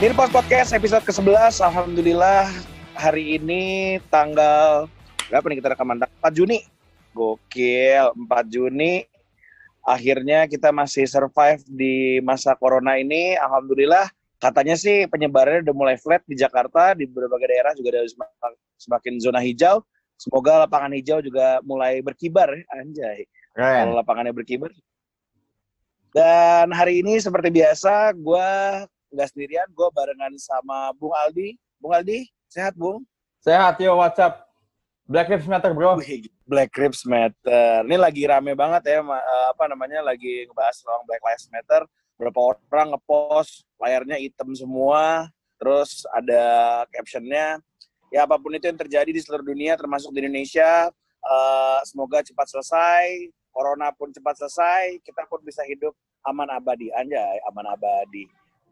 Nirpos Podcast episode ke-11. Alhamdulillah hari ini tanggal berapa nih kita rekaman? 4 Juni. Gokil, 4 Juni. Akhirnya kita masih survive di masa corona ini. Alhamdulillah katanya sih penyebarannya udah mulai flat di Jakarta, di berbagai daerah juga ada semakin, zona hijau. Semoga lapangan hijau juga mulai berkibar, ya, anjay. Kalau lapangannya berkibar. Dan hari ini seperti biasa, gue nggak sendirian, gue barengan sama Bung Aldi. Bung Aldi, sehat Bung? Sehat, yo, WhatsApp. Black Lives Matter, bro. Black Lives Matter. Ini lagi rame banget ya, eh, apa namanya, lagi ngebahas soal Black Lives Matter. Berapa orang ngepost, layarnya hitam semua, terus ada captionnya, ya apa pun itu yang terjadi di seluruh dunia, termasuk di Indonesia, uh, semoga cepat selesai, corona pun cepat selesai, kita pun bisa hidup aman abadi, anjay, aman abadi.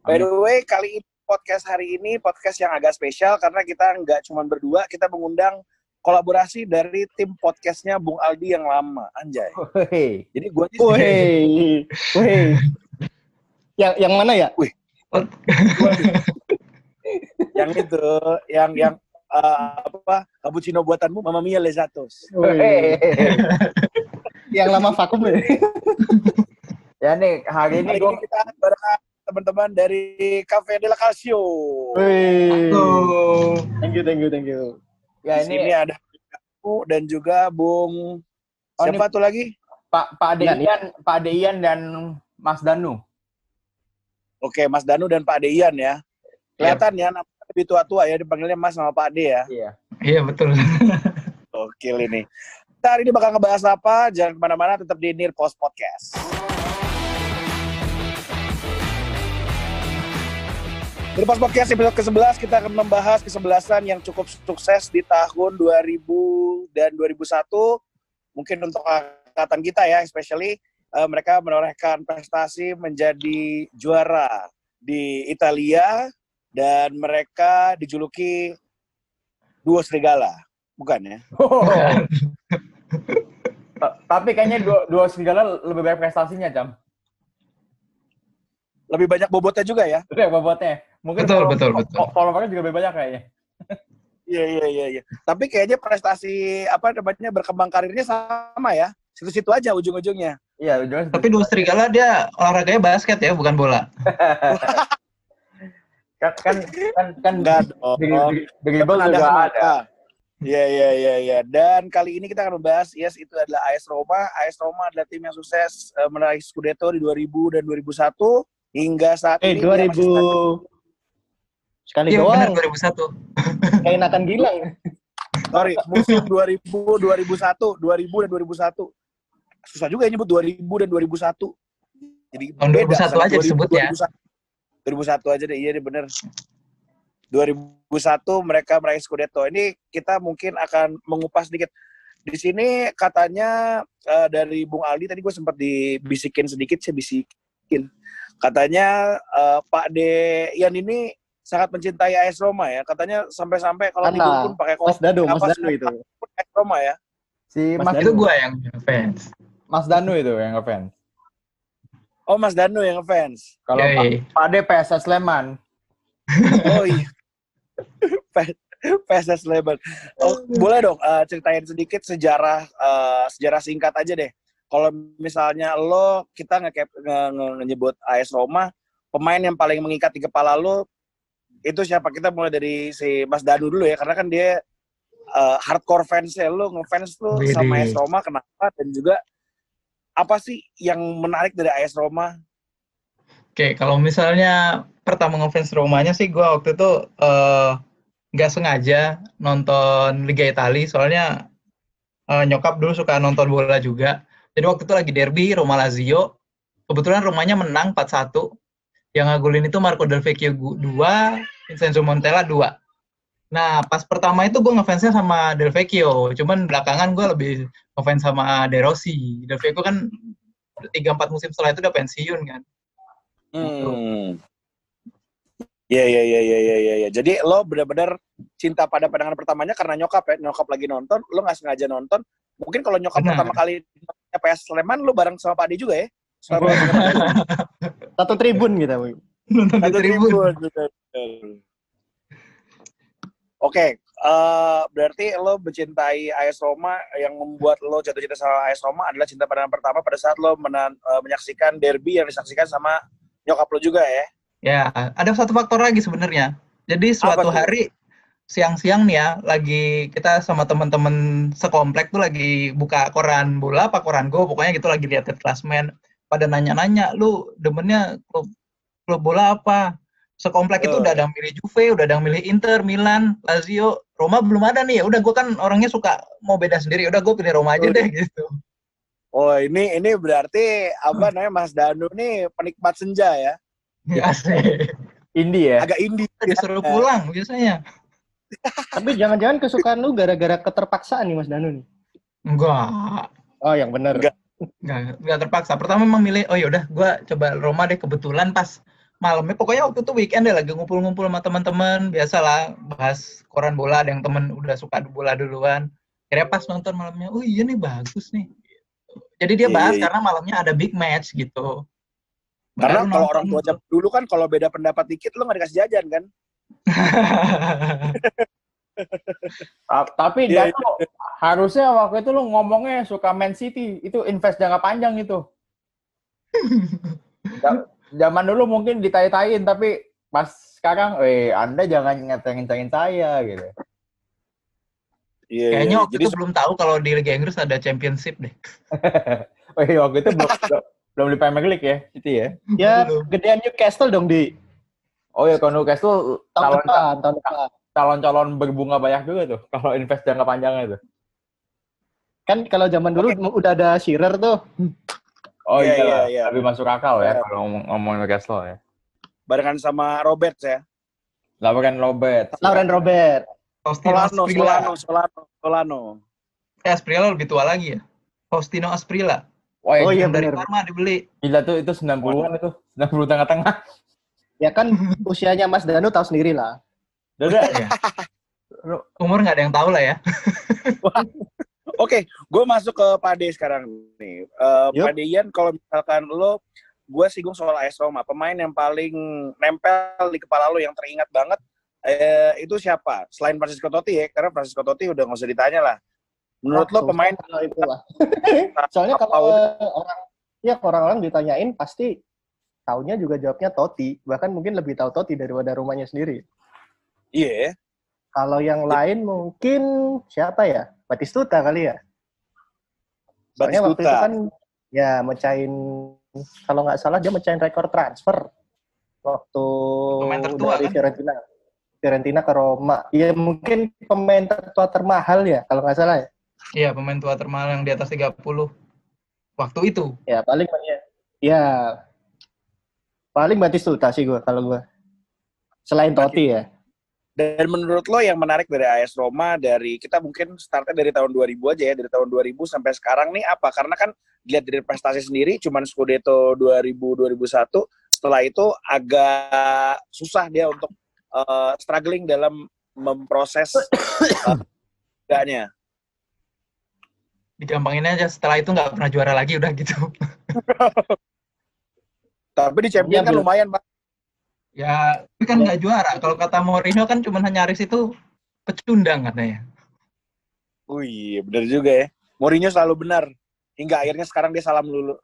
By the way, kali ini podcast hari ini podcast yang agak spesial karena kita nggak cuma berdua, kita mengundang kolaborasi dari tim podcastnya Bung Aldi yang lama, anjay. Wih. Jadi gue Wih. Wih. Yang yang mana ya? Wih. yang itu, yang yang uh, apa? Cappuccino buatanmu Mama Mia Lezatos. Yang lama vakum ya. ya nih, hari ini Hari gue kita bareng teman-teman dari Cafe de la Calcio. Halo. Thank you, thank you, thank you. Ya Di ini sini ada aku dan juga Bung Oh, siapa tuh lagi? Pak Pak Iya, Deian, Pak Deian dan Mas Danu. Oke, Mas Danu dan Pak Deyan ya. Kelihatan ya, namanya lebih tua-tua ya, dipanggilnya Mas sama Pak De ya. Iya. Iya betul. Oke ini. Kita hari ini bakal ngebahas apa? Jangan ke mana-mana, tetap di Near Post Podcast. Di Post Podcast episode ke-11 kita akan membahas kesebelasan yang cukup sukses di tahun 2000 dan 2001. Mungkin untuk angkatan kita ya, especially eh, mereka menorehkan prestasi menjadi juara di Italia dan mereka dijuluki duo serigala. Bukan ya? Ta- Tapi kayaknya dua, dua serigala lebih banyak prestasinya, Cam. Lebih banyak bobotnya juga ya? Itu ya bobotnya. Mungkin Betul, follow- betul, betul. fo- followernya juga lebih banyak kayaknya. Iya iya iya iya. Tapi kayaknya prestasi apa namanya berkembang karirnya sama ya. Situ-situ aja ujung-ujungnya. Iya, ujungnya Tapi dua serigala dia olahraganya basket ya, bukan bola. kan kan kan kan Enggak dribble Kan juga ada. Iya iya iya iya. Dan kali ini kita akan membahas yes itu adalah AS Roma. AS Roma adalah tim yang sukses eh, meraih Scudetto di 2000 dan 2001 hingga saat Eh, ini dia 2000 masih- sekali Iya benar doang 2001. kayak Nathan Gilang. sorry musim 2000 2001 2000 dan 2001 susah juga ya nyebut 2000 dan 2001 jadi Tahun 2001 sama aja disebut ya. 2001 2001 aja deh iya deh bener 2001 mereka meraih Scudetto ini kita mungkin akan mengupas sedikit di sini katanya eh, dari Bung Aldi tadi gue sempat dibisikin sedikit saya bisikin katanya eh, Pak De Ian ini sangat mencintai AS Roma ya katanya sampai-sampai kalau tidur pun pakai Mas Danu, Mas Danu semua itu. AS Roma ya Si Mas Mas, Danu. Itu gua yang fans. Mas Danu itu yang ngefans. oh Mas Danu yang fans Kalau Pak. Pak De PSS Sleman. oh iya PSS Sleman oh, boleh dong eh, ceritain sedikit sejarah eh, sejarah singkat aja deh kalau misalnya lo kita nge, nge, nge- nyebut AS Roma pemain yang paling mengikat di kepala lo itu siapa kita mulai dari si Mas Danu dulu ya karena kan dia eh, hardcore fans ya lo ngefans Widih. sama AS Roma kenapa dan juga apa sih yang menarik dari AS Roma Oke, kalau misalnya pertama ngefans Romanya sih gua waktu itu eh, nggak sengaja nonton Liga Italia, soalnya eh, nyokap dulu suka nonton bola juga. Jadi waktu itu lagi derby Roma Lazio. Kebetulan Romanya menang 4-1. Yang ngagulin itu Marco Del Vecchio 2, Vincenzo Montella 2. Nah, pas pertama itu gue ngefansnya sama Del Vecchio, cuman belakangan gue lebih ngefans sama De Rossi. Del Vecchio kan 3-4 musim setelah itu udah pensiun kan. Hmm. Iya iya iya iya iya iya. Ya. Jadi lo benar-benar cinta pada pandangan pertamanya karena nyokap ya, nyokap lagi nonton, lo nggak sengaja nonton. Mungkin kalau nyokap Benar. pertama kali PS Sleman lo bareng sama Pak Ade juga ya? Selama Satu tribun kita. Bu. nonton di Satu tribun. tribun, betul, betul. Oke, eh, berarti lo mencintai AS Roma yang membuat lo jatuh cinta sama AS Roma adalah cinta pandangan pertama pada saat lo menan- eh, menyaksikan derby yang disaksikan sama nyokap lo juga ya? Ya, ada satu faktor lagi sebenarnya. Jadi suatu hari siang-siang nih ya, lagi kita sama teman-teman sekomplek tuh lagi buka koran bola apa koran go, pokoknya gitu lagi lihat klasmen. Pada nanya-nanya, lu demennya klub, klub bola apa? Sekomplek itu udah ada yang milih Juve, udah ada yang milih Inter, Milan, Lazio, Roma belum ada nih. Ya udah gue kan orangnya suka mau beda sendiri. Udah gue pilih Roma aja Oh, deh gitu. Oh ini ini berarti apa namanya Mas Danu nih penikmat senja ya? Ya sih. Indie ya. Agak indie. Disuruh pulang biasanya. Tapi jangan-jangan kesukaan lu gara-gara keterpaksaan nih Mas Danu nih. Enggak. Oh, yang bener. Enggak. nggak nggak terpaksa pertama memang milih oh yaudah gue coba Roma deh kebetulan pas malamnya pokoknya waktu itu weekend deh lagi ngumpul-ngumpul sama teman-teman biasalah bahas koran bola ada yang temen udah suka bola duluan kira pas nonton malamnya oh iya nih bagus nih jadi dia Iya, bahas iya. karena malamnya ada big match gitu Karena Baru kalau nonton orang tua dulu kan kalau beda pendapat dikit lo nggak dikasih jajan kan? Ta- Tapi Iya, Danu, harusnya waktu itu lu ngomongnya suka Man City, itu invest jangka panjang itu. Zaman dulu mungkin ditai-taiin, tapi pas sekarang, eh Anda jangan ngecengin-cengin saya gitu. Iya. kayaknya waktu Jadi itu belum tahu kalau di Liga Inggris ada championship deh Oh iya, waktu itu belum, belum di Premier League ya, City ya. Ya, gedean Newcastle dong di Oh iya, kalau Newcastle tahun calon depan, tahun depan. calon-calon berbunga banyak juga tuh kalau invest jangka panjangnya tuh. Kan kalau zaman dulu udah ada Shearer tuh. Oh Iya, iya, iya, iya. lebih masuk akal ya Iya. kalau ngomong, ngomong Newcastle ya. barengan sama Robert ya. Lawan Robert. Lauren Robert. Solano, Solano, Solano, Solano. eh Asprilla lebih tua lagi ya Faustino Asprilla Wah, Oh iya dari bener. Parma dibeli gila tuh itu 90-an itu. 90 tengah-tengah. Ya kan usianya Mas Danu tahu sendiri lah. Udah, Ya. umur nggak ada yang tahu lah ya Oke, gue masuk ke Pade sekarang nih. Eh Yup. Pade Ian, kalau misalkan lo, gue singgung soal AS Roma. Pemain yang paling nempel di kepala lo yang teringat banget, eh, itu siapa? Selain Francisco Totti ya, karena Francisco Totti udah nggak usah ditanya lah. Menurut lo Wah, pemain kalau itu lah. Soalnya kalau orang ya orang-orang ditanyain pasti taunya juga jawabnya Totti. Bahkan mungkin lebih tahu Totti daripada rumahnya sendiri. iya, Kalau yang lain mungkin siapa ya? Batistuta kali ya. Soalnya waktu itu Batistuta. kan ya mecahin kalau nggak salah dia mecahin rekor transfer waktu Pemain tertua, dari kan? Fiorentina. Fiorentina ke Roma. Ya mungkin pemain tertua termahal ya kalau nggak salah ya. Iya, pemain tua termahal yang di atas 30 waktu itu. Ya paling ya. Ya paling Batistuta sih gua kalau gua. Selain Totti ya. Dan menurut lo yang menarik dari AS Roma dari kita mungkin startnya dari tahun 2000 aja ya, dari tahun 2000 sampai sekarang nih apa? Karena kan dilihat dari prestasi sendiri cuman Scudetto 2000 2001, setelah itu agak susah dia untuk eh, struggling dalam memproses uh, liganya. Digampangin aja setelah itu nggak pernah juara lagi udah gitu. Tapi di Champions Iya, kan belum. lumayan, Pak. Ya, tapi kan nggak juara. Kalau kata Mourinho kan cuma hanya nyaris itu pecundang katanya. Wih, bener juga ya. Mourinho selalu benar. Hingga akhirnya sekarang dia salah melulu.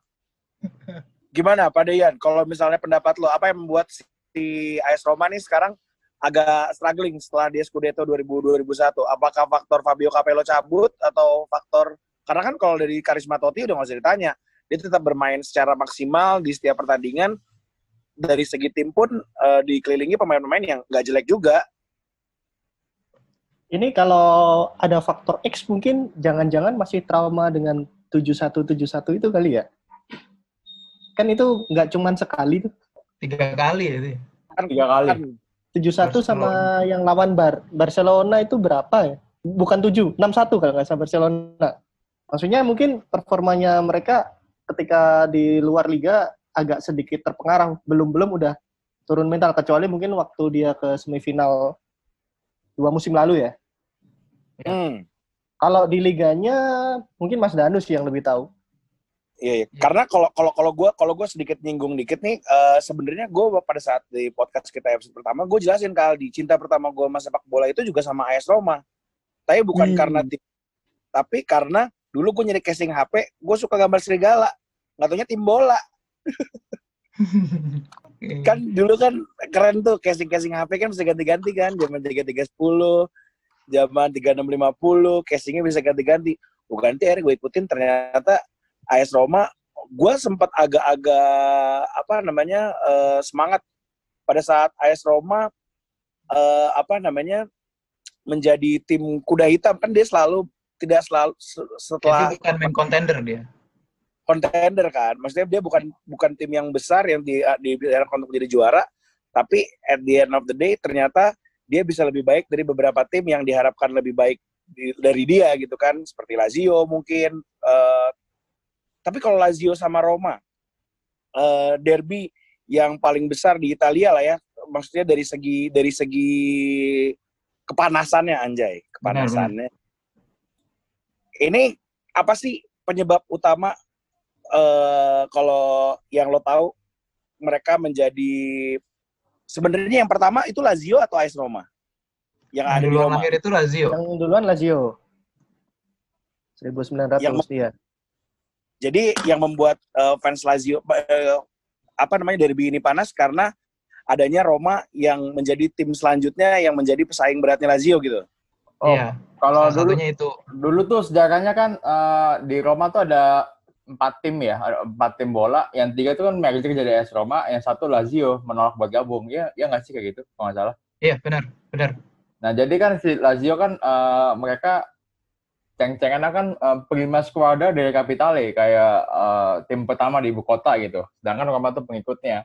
Gimana Pak Deyan? Kalau misalnya pendapat lo, apa yang membuat si AS Roma nih sekarang agak struggling setelah dia Scudetto 2000-2001? Apakah faktor Fabio Capello cabut atau faktor... Karena kan kalau dari Karisma Totti udah nggak usah ditanya. Dia tetap bermain secara maksimal di setiap pertandingan. Dari segi tim pun eh, dikelilingi pemain-pemain yang nggak jelek juga. Ini kalau ada faktor X mungkin jangan-jangan masih trauma dengan 7171 itu kali ya. Kan itu nggak cuman sekali tuh. Tiga kali ya. itu. Kan, Tiga kali. kan 71 sama yang lawan Bar Barcelona itu berapa ya? Bukan 7, 61 kalau nggak salah Barcelona. Maksudnya mungkin performanya mereka ketika di luar liga agak sedikit terpengaruh. Belum-belum udah turun mental kecuali mungkin waktu dia ke semifinal dua musim lalu ya. hmm, Kalau di liganya mungkin Mas Danus yang lebih tahu. Iya, iya. karena kalau kalau kalau gue kalau gue sedikit nyinggung dikit nih, eh, sebenarnya gue pada saat di podcast kita episode pertama, gue jelasin kal di cinta pertama gue sama sepak bola itu juga sama AS Roma, tapi bukan Hmm. karena tim, tapi karena dulu gue nyari casing HP, gue suka gambar serigala, nggak taunya tim bola, kan dulu kan keren tuh casing casing HP kan bisa ganti-ganti kan, zaman tiga tiga sepuluh, zaman tiga enam lima puluh, casingnya bisa ganti-ganti, gue ganti akhirnya gue ikutin ternyata AS Roma gue sempat agak-agak apa namanya eh, semangat. Pada saat AS Roma eh, apa namanya menjadi tim kuda hitam kan dia selalu tidak selalu se- Jadi setelah bukan main contender dia. contender kan. Maksudnya dia bukan bukan tim yang besar yang di di untuk jadi juara tapi at the end of the day ternyata dia bisa lebih baik dari beberapa tim yang diharapkan lebih baik di- dari dia gitu kan. Seperti Lazio mungkin eh, tapi kalau Lazio sama Roma eh, derby yang paling besar di Italia lah ya. Maksudnya dari segi dari segi kepanasannya anjay. Kepanasannya ini apa sih penyebab utama eh kalau yang lo tahu mereka menjadi sebenarnya yang pertama itu Lazio atau AS Roma yang ada Yang di duluan Roma lahir itu Lazio. Yang duluan Lazio. 1900 Yang dia. jadi yang membuat eh, fans Lazio eh, apa namanya derby ini panas karena adanya Roma yang menjadi tim selanjutnya yang menjadi pesaing beratnya Lazio gitu Oh, Iya. kalau dulu itu. dulu tuh sejarahnya kan eh, di Roma tuh ada empat tim ya, ada empat tim bola. Yang tiga itu kan merger jadi AS Roma, yang satu Lazio menolak bergabung. Ya, ya nggak sih kayak gitu, kalau nggak salah. Iya, benar, benar. Nah, jadi kan si Lazio kan eh, mereka ceng-cengannya kan eh, prima squadra dari Capitale kayak eh, tim pertama di ibu kota gitu. Sedangkan Roma tuh pengikutnya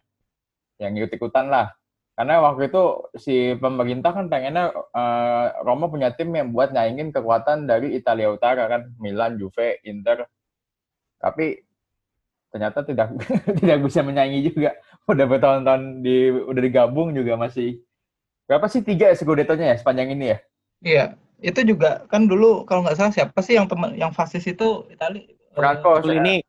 yang ikut-ikutan lah. Karena waktu itu si pemerintah kan pengennya eh, Roma punya tim yang buat nyaingin kekuatan dari Italia Utara kan, Milan, Juve, Inter. Tapi ternyata tidak tidak bisa menyaingi juga. Udah bertahun-tahun di udah digabung juga masih berapa sih tiga ya Scudetto-nya ya sepanjang ini ya? Iya, itu juga kan dulu kalau nggak salah siapa sih yang teman yang fasis itu Itali? Franco, ini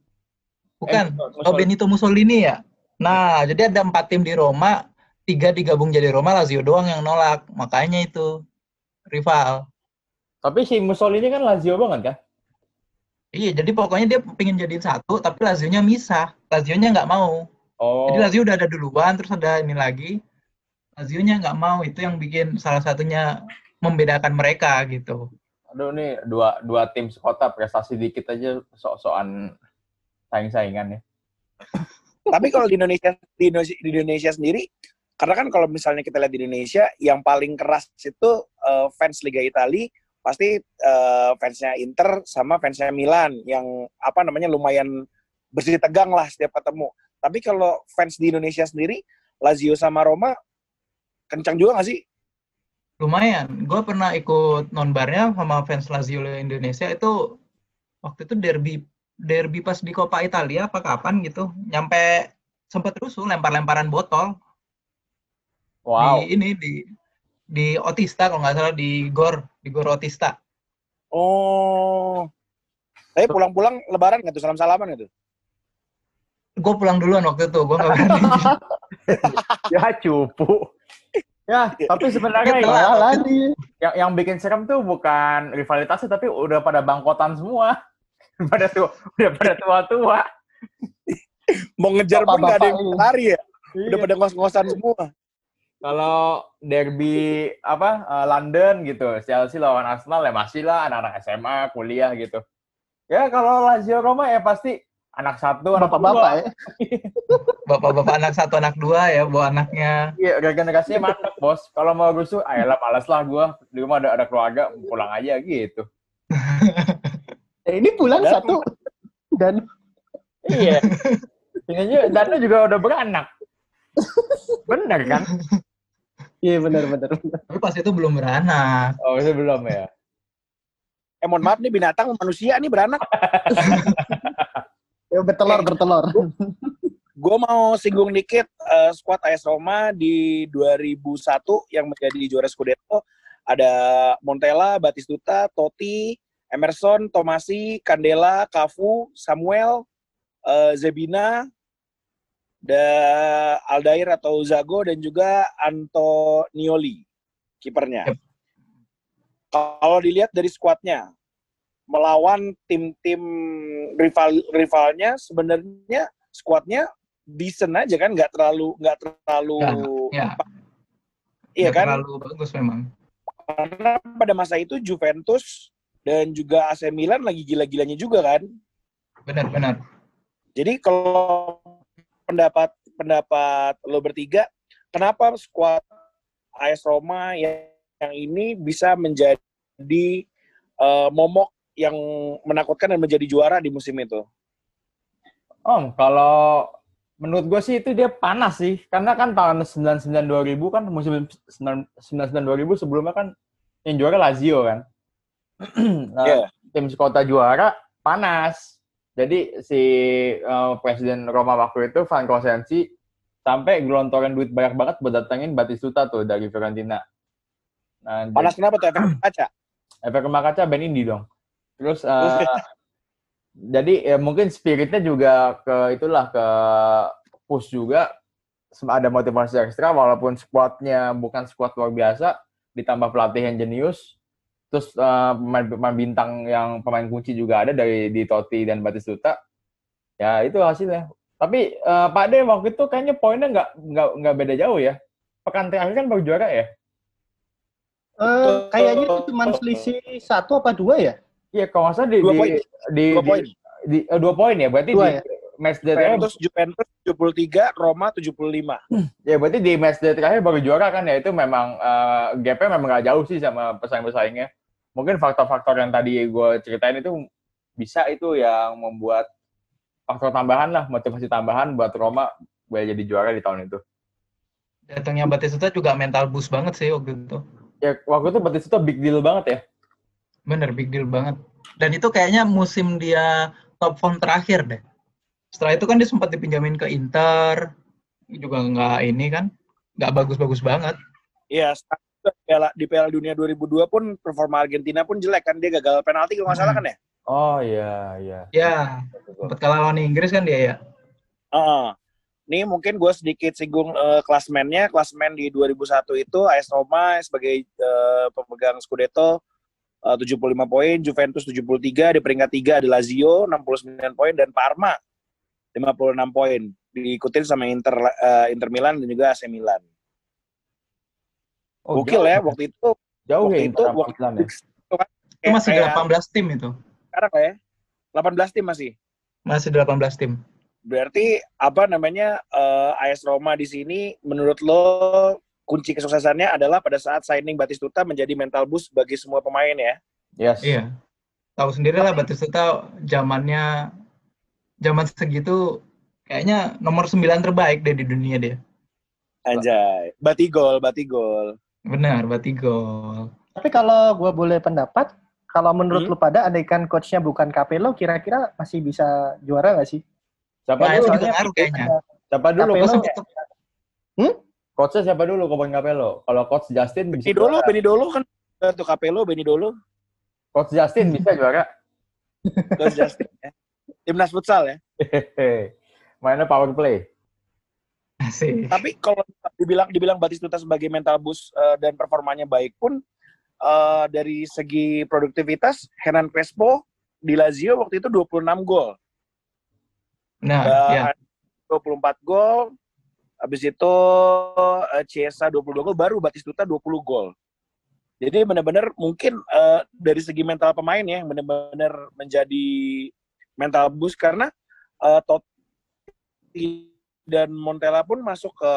Bukan. Eh, Oh Benito Mussolini ya. Nah, jadi ada empat tim di Roma, tiga digabung jadi Roma, Lazio doang yang nolak. Makanya itu rival. Tapi si Mussolini kan Lazio banget kan? Iya, jadi pokoknya dia pengen jadiin satu, tapi Lazio-nya misah. Lazio-nya nggak mau. Oh. Jadi Lazio udah ada duluan, terus ada ini lagi. Lazio-nya nggak mau. Itu yang bikin salah satunya membedakan mereka gitu. Aduh nih dua dua tim sekota prestasi dikit aja sok-sokan saing-saingan ya. tapi kalau di Indonesia di Indonesia, di Indonesia sendiri karena kan kalau misalnya kita lihat di Indonesia yang paling keras itu eh, fans Liga Italia pasti eh, fansnya Inter sama fansnya Milan yang apa namanya lumayan bersih tegang lah setiap ketemu. Tapi kalau fans di Indonesia sendiri Lazio sama Roma kencang juga nggak sih? Lumayan. Gue pernah ikut nonbarnya sama fans Lazio Indonesia itu waktu itu derby derby pas di Coppa Italia apa kapan gitu. Nyampe sempet rusuh lempar-lemparan botol Wow. di ini di di Otista kalau nggak salah di Gor di Gor Otista. Oh. Tapi pulang-pulang lebaran nggak tuh salam-salaman gitu? Gue pulang duluan waktu itu, gue nggak berani. Ya cupu. Ya, tapi sebenarnya. Kalah dia. yang, yang bikin serem tuh bukan rivalitasnya tapi udah pada bangkotan semua. pada tua, udah pada tua-tua. Mau ngejar pun nggak ada yang lari ya? Udah Iya. pada ngos-ngosan semua. Kalau derby apa eh, London gitu, Chelsea lawan Arsenal ya masih lah anak-anak SMA, kuliah gitu. Ya kalau Lazio Roma ya pasti anak satu, anak Bapak-bapak dua. ya. Bapak-bapak anak satu anak dua ya bawa anaknya. Iya, regenerasinya mantap, Bos. Kalau mau rusuh, ayolah malas lah gua. Di rumah ada ada keluarga, pulang aja gitu. Eh, ini pulang Dan- satu dan Iya. Ini Danu juga udah beranak. Bener kan? Iya benar benar. benar. Tapi pas itu belum beranak. Oh, itu belum ya. Eh mohon maaf nih binatang manusia nih beranak. Ya, bertelur bertelur. Gue mau singgung dikit eh, skuad AS Roma di 2001 yang menjadi juara Scudetto. Ada Montella, Batistuta, Totti, Emerson, Tomasi, Candela, Cafu, Samuel, eh, Zebina, da Aldair atau Zago dan juga Antonioli kipernya. Yep. Kalau dilihat dari skuadnya melawan tim-tim rival rivalnya sebenarnya skuadnya decent aja kan nggak terlalu nggak terlalu Ya, iya nggak kan Terlalu bagus memang. karena pada masa itu Juventus dan juga AC Milan lagi gila-gilanya juga kan Benar-benar. Jadi kalau pendapat pendapat lo bertiga, kenapa skuad AS Roma yang, yang ini bisa menjadi eh, momok yang menakutkan dan menjadi juara di musim itu? Om, kalau menurut gue sih itu dia panas sih. Karena kan tahun 99-2000 kan musim 99-2000 sebelumnya kan yang juara Lazio kan. nah, Iya. Tim sekota juara panas. Jadi si eh, presiden Roma waktu itu Franco Sensi sampai gelontoran duit banyak banget buat datengin Batistuta tuh dari Fiorentina. Nah, Panas kenapa tuh efek kaca? efek rumah kaca band indie dong. Terus eh, jadi ya mungkin spiritnya juga ke itulah ke push juga ada motivasi ekstra walaupun skuadnya bukan skuad luar biasa ditambah pelatih yang jenius terus eh, pemain, pemain bintang yang pemain kunci juga ada dari di Totti dan Batistuta ya itu hasilnya tapi eh, Pak De waktu itu kayaknya poinnya nggak nggak nggak beda jauh ya pekan terakhir kan baru juara ya Eh, kayaknya itu cuma selisih satu apa dua ya? Iya, kalau nggak salah di, Dua di, poin. di, Dua di- poin. di eh, dua poin ya berarti Dua di ya? match day terakhir Juventus Juventus 73, Roma 75. ya berarti di match day terakhir baru juara kan ya itu memang eh, gapnya memang nggak jauh sih sama pesaing-pesaingnya mungkin faktor-faktor yang tadi gue ceritain itu bisa itu yang membuat faktor tambahan lah motivasi tambahan buat Roma buat jadi juara di tahun itu Datangnya Batistuta juga mental boost banget sih waktu itu. ya waktu itu itu big deal banget ya Bener, big deal banget. Dan itu kayaknya musim dia top form terakhir deh. Setelah itu kan dia sempat dipinjamin ke Inter, juga nggak ini kan, nggak bagus-bagus banget. Iya, di Piala, di Piala Dunia 2002 pun performa Argentina pun jelek kan dia gagal penalti kalau nggak salah kan ya? oh iya iya Ya, sempat kalah lawan Inggris kan dia ya. Heeh. Nih mungkin gue sedikit singgung eh, klasmennya. Klasmen di 2001 itu AS Roma sebagai eh, pemegang Scudetto eh, 75 poin, Juventus 73, di peringkat 3 ada Lazio 69 poin dan Parma 56 poin. Diikutin sama Inter eh, Inter Milan dan juga AC Milan. Oh, Gokil jauh, ya waktu itu. jauh waktu ya itu waktu ya? itu kan Itu masih kayak 18 tim itu. sekarang lah ya. 18 tim masih. Masih 18 tim. Berarti apa namanya eh, AS Roma di sini menurut lo kunci kesuksesannya adalah pada saat signing Batistuta menjadi mental boost bagi semua pemain ya. yes Iya. Tahu sendiri lah Batistuta zamannya zaman segitu kayaknya nomor 9 terbaik deh di dunia dia. Anjay, Batigol, Batigol. Benar, Batigol. Tapi kalau gue boleh pendapat, kalau menurut Hmm? lu pada andaikan coachnya bukan Capello, kira-kira masih bisa juara nggak sih? siapa Nah, dulu soalnya- ngaruh kayaknya. siapa dulu Capello- coach sempet- coachnya siapa dulu Komen Capello kalau coach Justin bisa Beni dulu, juara. Beni dulu kan tuh Capello, Beni dulu, coach Justin bisa juara Coach Justin ya. Timnas futsal ya. Hehehe. mainnya power play Asik. Tapi kalau dibilang dibilang Batistuta sebagai mental boost eh, dan performanya baik pun eh, dari segi produktivitas Hernan Crespo di Lazio waktu itu 26 gol. Nah, ya. Dan 24 gol. Habis itu eh, Chiesa 22 gol, baru Batistuta 20 gol. Jadi benar-benar mungkin eh, dari segi mental pemain ya, benar-benar menjadi mental boost karena eh, Totti dan Montella pun masuk ke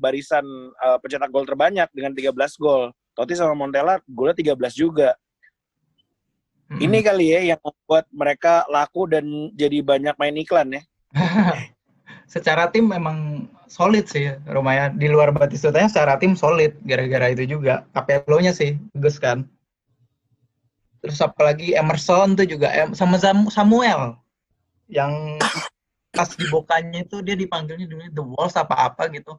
barisan eh, pencetak gol terbanyak dengan 13 gol. Totti sama Montella golnya 13 juga. Mm-mm. Ini kali ya yang membuat mereka laku dan jadi banyak main iklan ya. secara tim memang solid sih Roma ya. Di luar Batistutanya secara tim solid gara-gara itu juga. Capello-nya sih bagus kan. Terus apalagi Emerson tuh juga sama Samuel yang pas di Bokanya itu dia dipanggilnya dulu The Walls apa-apa gitu.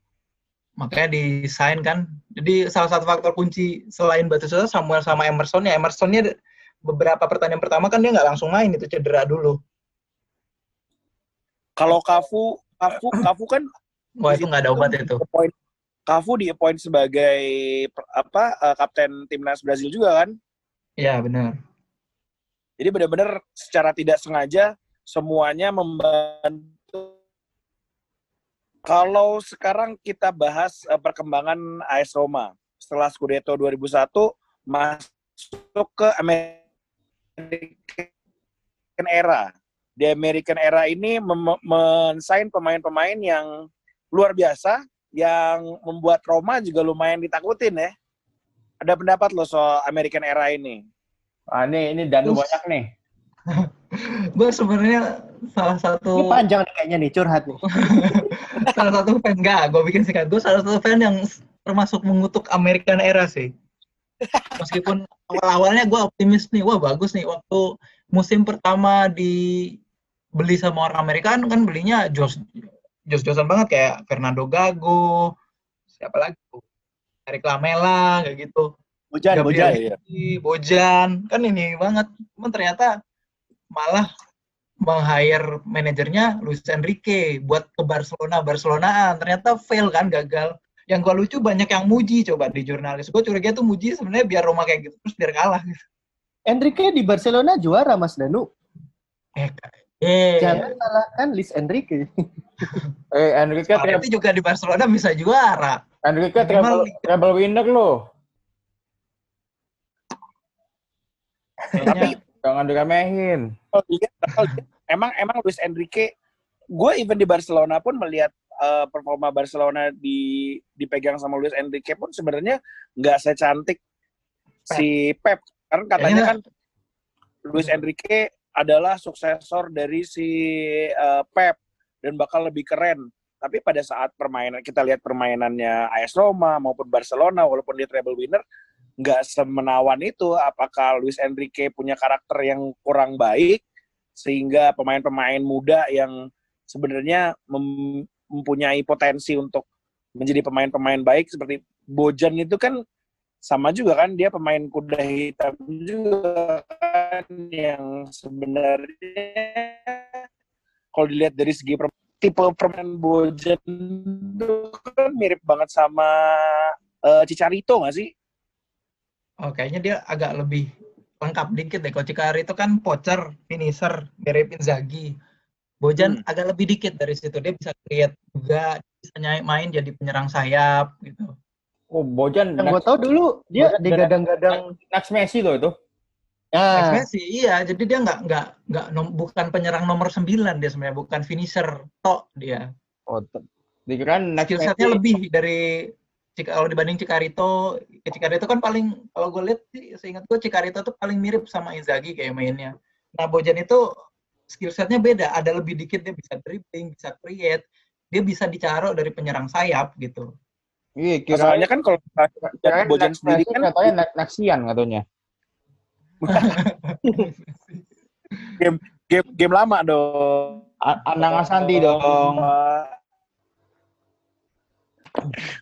Makanya desain kan. Jadi salah satu faktor kunci selain Batistuta Samuel sama Emerson ya Emersonnya beberapa pertandingan pertama kan dia nggak langsung main itu cedera dulu. Kalau Kafu, Kafu, Kafu kan Wah itu nggak ada obat itu. appoint- Kafu di appoint sebagai apa eh, kapten timnas Brazil juga kan. Iya benar. Jadi benar-benar secara tidak sengaja semuanya membantu. Kalau sekarang kita bahas eh, perkembangan AS Roma setelah Scudetto 2001 masuk ke American Era. Di American Era ini mensign pemain-pemain yang luar biasa yang membuat Roma juga lumayan ditakutin ya. Ada pendapat lo soal American Era ini? Ah, ini ini Danu Us. banyak nih. Gue sebenarnya salah Ini satu panjang nih kayaknya nih curhat nih. salah satu fan enggak, gue bikin singkat. Gue salah satu fan yang termasuk mengutuk American Era sih. Meskipun awal-awalnya gue optimis nih, wah bagus nih waktu musim pertama dibeli sama orang Amerika kan, belinya jos jos-josan banget kayak Fernando Gago, siapa lagi tuh? Eric Lamela kayak gitu. Bojan, Gabriel Bojan. Higuain, Bojan, kan ini banget. Cuman ternyata malah meng-hire manajernya Luis Enrique buat ke Barcelona, Barcelonaan. Ternyata fail kan, gagal. Yang gua lucu banyak yang muji coba di jurnalis. Gue curiga tuh muji sebenarnya biar Roma kayak gitu terus biar kalah. gitu. Enrique di Barcelona juara Mas Danu. Eh, eh. Jangan salahkan Luis Enrique. Eh, Enrique Berarti juga di Barcelona bisa juara. Enrique treble, treble winner loh. Kayaknya Jangan diremehin. kalau dilihat, kalau dilihat, emang emang Luis Enrique gue even di Barcelona pun melihat eh, performa Barcelona di dipegang sama Luis Enrique pun sebenarnya nggak secantik si Pep. Karena katanya Kayaknya- kan Luis Enrique adalah suksesor dari si eh, Pep dan bakal lebih keren. Tapi pada saat permainan kita lihat permainannya AS Roma maupun Barcelona walaupun dia treble winner nggak semenawan itu apakah Luis Enrique punya karakter yang kurang baik sehingga pemain-pemain muda yang sebenarnya mem- mempunyai potensi untuk menjadi pemain-pemain baik seperti Bojan itu kan sama juga kan dia pemain kuda hitam juga kan yang sebenarnya kalau dilihat dari segi per- tipe permainan Bojan itu kan mirip banget sama eh, Cicarito nggak sih? Oh, kayaknya dia agak lebih lengkap dikit deh. Kalau Cikari itu kan pocher, finisher, mirip Inzaghi. Bojan Hmm. agak lebih dikit dari situ. Dia bisa create juga, bisa nyai main jadi penyerang sayap gitu. Oh, Bojan Yang gue next, tahu dulu dia digadang-gadang. next Messi loh itu. Next Nah, Messi, iya. Jadi dia nggak nggak nggak nom- bukan penyerang nomor 9 dia sebenarnya, bukan finisher tok dia. Oh, dikirain next Skill Messi. setnya lebih dari Cik- kalau dibanding Cicarito, ya Cicarito kan paling kalau gue lihat sih seingat gue Cicarito tuh paling mirip sama Inzaghi kayak mainnya. Nah Bojan itu skill setnya beda, ada lebih dikit dia bisa dribbling, bisa create, dia bisa dicaro dari penyerang sayap gitu. Iya, Masalahnya kan kalau kirain Bojan next sendiri kan katanya Nexian katanya. game game lama dong. Anang Asanti dong.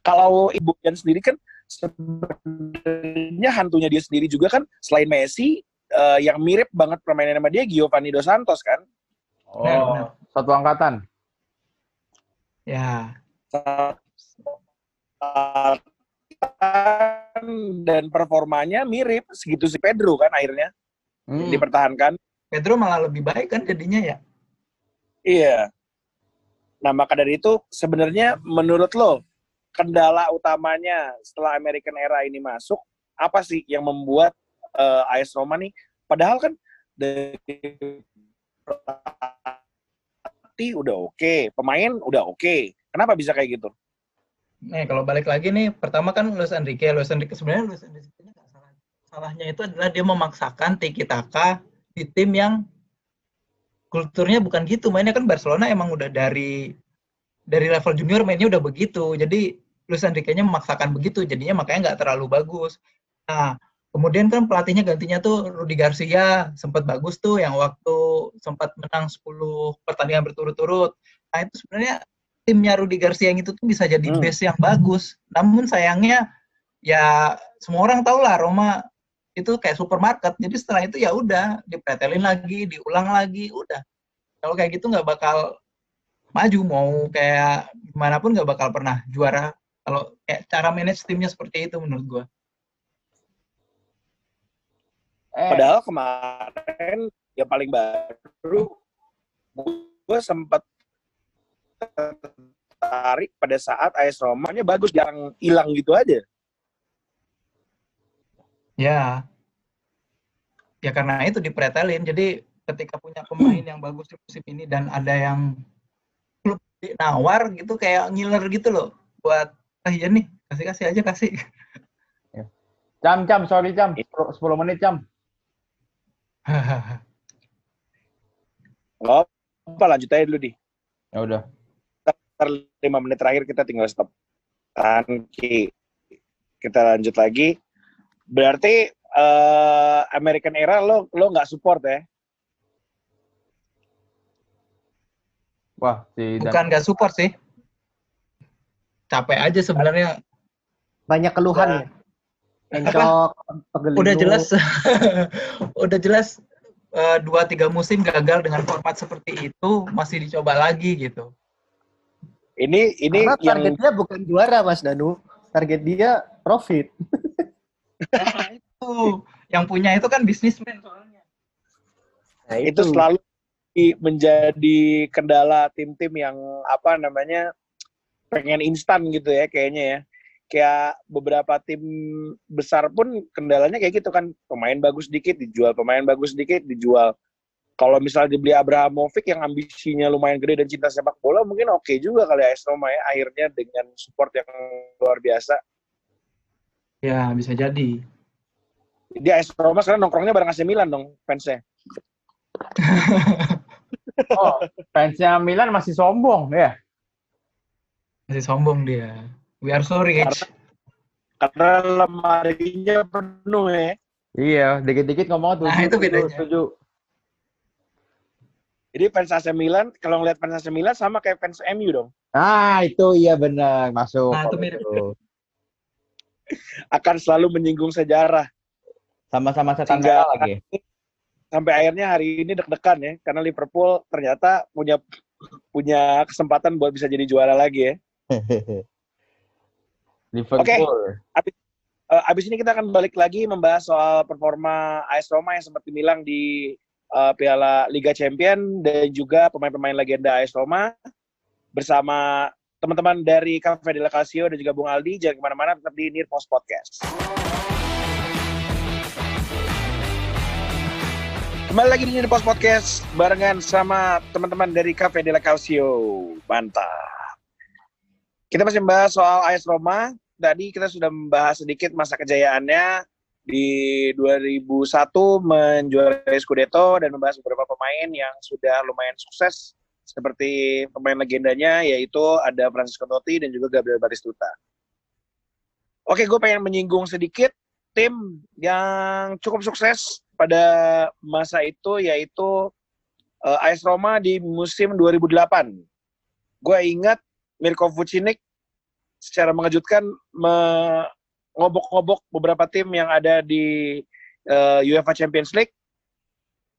Kalau Ibu Jan sendiri kan sebenarnya hantunya dia sendiri juga kan selain Messi eh, yang mirip banget permainan sama dia Giovanni Dos Santos kan. Oh, satu angkatan. Ya, dan performanya mirip segitu si Pedro kan akhirnya Hmm. dipertahankan. Pedro malah lebih baik kan jadinya ya. Iya. Nah, maka dari itu sebenarnya menurut lo kendala utamanya setelah American Era ini masuk apa sih yang membuat eh, AS Roma nih padahal kan dari pelatih udah oke, pemain udah oke. Kenapa bisa kayak gitu? Nih kalau balik lagi nih, pertama kan Luis Enrique, Luis Enrique sebenarnya Luis Enrique ini nggak salah. Salahnya itu adalah dia memaksakan tiki taka di tim yang kulturnya bukan gitu. Mainnya kan Barcelona emang udah dari dari level junior mainnya udah begitu. Jadi Luis Enrique-nya memaksakan begitu, jadinya makanya nggak terlalu bagus. Nah, kemudian kan pelatihnya gantinya tuh Rudi Garcia, sempat bagus tuh yang waktu sempat menang 10 pertandingan berturut-turut. Nah, itu sebenarnya timnya Rudi Garcia yang itu tuh bisa jadi Hmm. base yang bagus. Namun sayangnya ya semua orang tahu lah Roma itu kayak supermarket. Jadi setelah itu ya udah dipretelin lagi, diulang lagi, udah. Kalau kayak gitu nggak bakal maju mau kayak gimana pun nggak bakal pernah juara kalau kayak cara manage timnya seperti itu menurut gua. Eh, Padahal kemarin yang paling baru gue sempat tertarik pada saat AS Roma-nya bagus jarang hilang gitu aja. Ya. Ya karena itu dipretelin. Jadi ketika punya pemain yang bagus di musim ini dan ada yang klub nawar gitu kayak ngiler gitu loh buat ah iya nih kasih kasih aja kasih. Cam, Cam, sorry Cam. 10, 10 menit Cam. Nggak apa, lanjut aja dulu di. Ya udah. Ntar lima menit terakhir kita tinggal stop. Tanki. Kita lanjut lagi. Berarti eh, American Era lo lo nggak support ya? Wah, si Bukan nggak support sih. Capek aja sebenarnya. Banyak keluhan ya. Encok, pegel Udah jelas udah jelas eh, dua tiga musim gagal dengan format seperti itu masih dicoba lagi gitu. Ini ini Karena yang targetnya bukan juara Mas Danu. Target dia profit. Nah, itu yang punya itu kan bisnismen soalnya. Nah, itu selalu i- menjadi kendala tim-tim yang apa namanya pengen instan gitu ya kayaknya ya. Kayak beberapa tim besar pun kendalanya kayak gitu kan. Pemain bagus dikit dijual. Pemain bagus dikit dijual. Kalau misalnya dibeli Abrahamovic yang ambisinya lumayan gede dan cinta sepak bola mungkin oke juga kali AS Roma ya akhirnya dengan support yang luar biasa. Ya bisa jadi. jadi AS Roma sekarang nongkrongnya bareng AC Milan dong fansnya. Oh, fansnya Milan masih sombong ya. Masih sombong dia. We are so rich. karena lemarinya penuh ya Iya, dikit-dikit ngomong tuh. Nah, itu bedanya. Setuju. Jadi fans AC Milan, kalau ngeliat fans AC Milan sama kayak fans MU dong. Ah, itu iya benar, masuk. Nah, itu mirip. itu. Akan selalu menyinggung sejarah. Sama-sama merah lagi. Sampai akhirnya hari ini deg-degan ya, karena Liverpool ternyata punya punya kesempatan buat bisa jadi juara lagi ya. Liverpool. Eh, abis ini kita akan balik lagi membahas soal performa AS Roma yang sempat dibilang di eh, Piala Liga Champion dan juga pemain-pemain legenda AS Roma bersama teman-teman dari Cafe Della Calcio dan juga Bung Aldi. Jangan ke mana-mana, tetap di Near Post Podcast. Kembali lagi di Near Post Podcast barengan sama teman-teman dari Cafe Della Calcio. Mantap. Kita masih membahas soal AS Roma. Tadi kita sudah membahas sedikit masa kejayaannya di 2001 menjuarai Scudetto dan membahas beberapa pemain yang sudah lumayan sukses seperti pemain legendanya yaitu ada Francisco Totti dan juga Gabriel Batistuta. Oke, gue pengen menyinggung sedikit tim yang cukup sukses pada masa itu yaitu eh, AS Roma di musim 2008. Gue ingat Mirko Vucinic secara mengejutkan mengobok-ngobok beberapa tim yang ada di eh, UEFA Champions League.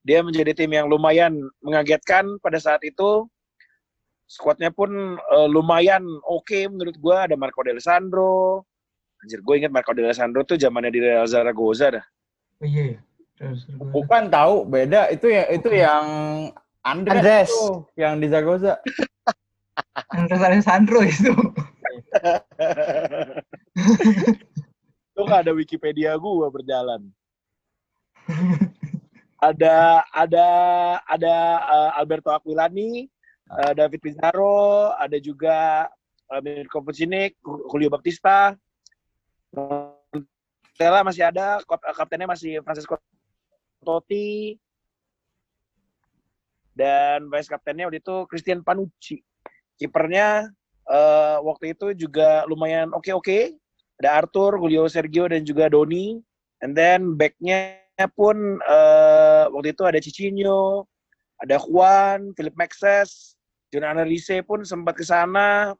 Dia menjadi tim yang lumayan mengagetkan pada saat itu. Squadnya pun eh, lumayan oke menurut gua ada Marco Del Sandro. Anjir, gue ingat Marco Del Sandro tuh zamannya di Real Zaragoza dah. Oh iya. Terus. Bukan tahu, beda. Itu ya itu yang Andres, Andres. tuh, yang di Zaragoza. Andres Alessandro itu. Tuh nggak ada Wikipedia gua berjalan. ada ada ada eh, Alberto Aquilani, eh, David Pizarro, ada juga uh, Mirko Vucinic, Julio Baptista. Stella masih ada, kap- kaptennya masih Francisco Totti. Dan vice kaptennya waktu itu Christian Panucci. Kipernya eh, waktu itu juga lumayan oke-oke. Ada Arthur, Julio Sergio, dan juga Doni. And then backnya pun eh, waktu itu ada Cicinho, ada Juan, Philip Maxes, John Analise pun sempat ke sana.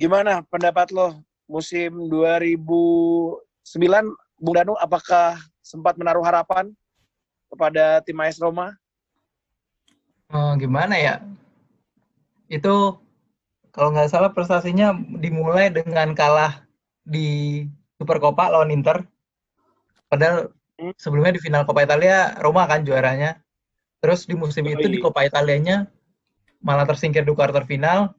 Gimana pendapat lo musim 2009, Bung Danu, apakah sempat menaruh harapan kepada tim AS Roma? Oh, gimana ya? Itu kalau nggak salah prestasinya dimulai dengan kalah di Supercoppa lawan Inter. Padahal Hmm. sebelumnya di final Coppa Italia Roma kan juaranya. Terus di musim Oh, itu di iya. Coppa Italianya malah tersingkir di quarter final.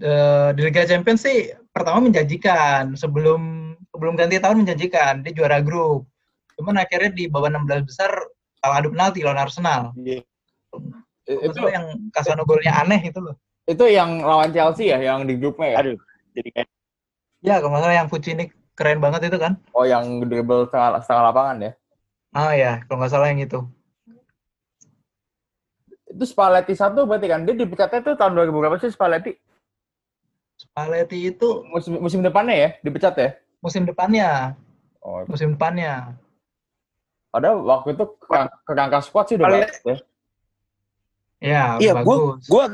Eh, di Liga Champions sih pertama menjanjikan sebelum sebelum ganti tahun menjanjikan dia juara grup. Cuman akhirnya di babak 16 besar kalah adu penalti lawan Arsenal. Iya. Itu yang Casano golnya aneh itu loh. Itu yang lawan Chelsea ya, yang di grupnya ya? Aduh, jadi kayak Ya kalau nggak salah yang Fucini keren banget itu kan. Oh, yang dribble setengah, setengah lapangan ya? Oh ya, kalau nggak salah yang itu. Itu Spalletti satu berarti kan? Dia dipecatnya tuh tahun 2000 berapa sih Spalletti? Spalletti itu Musim, musim depannya ya? Dipecat ya? musim depannya, Oh, musim depannya. padahal waktu itu kerang- kerangka squad sih udah Spalletti- bagus ya. Ya, Iya, bagus. gue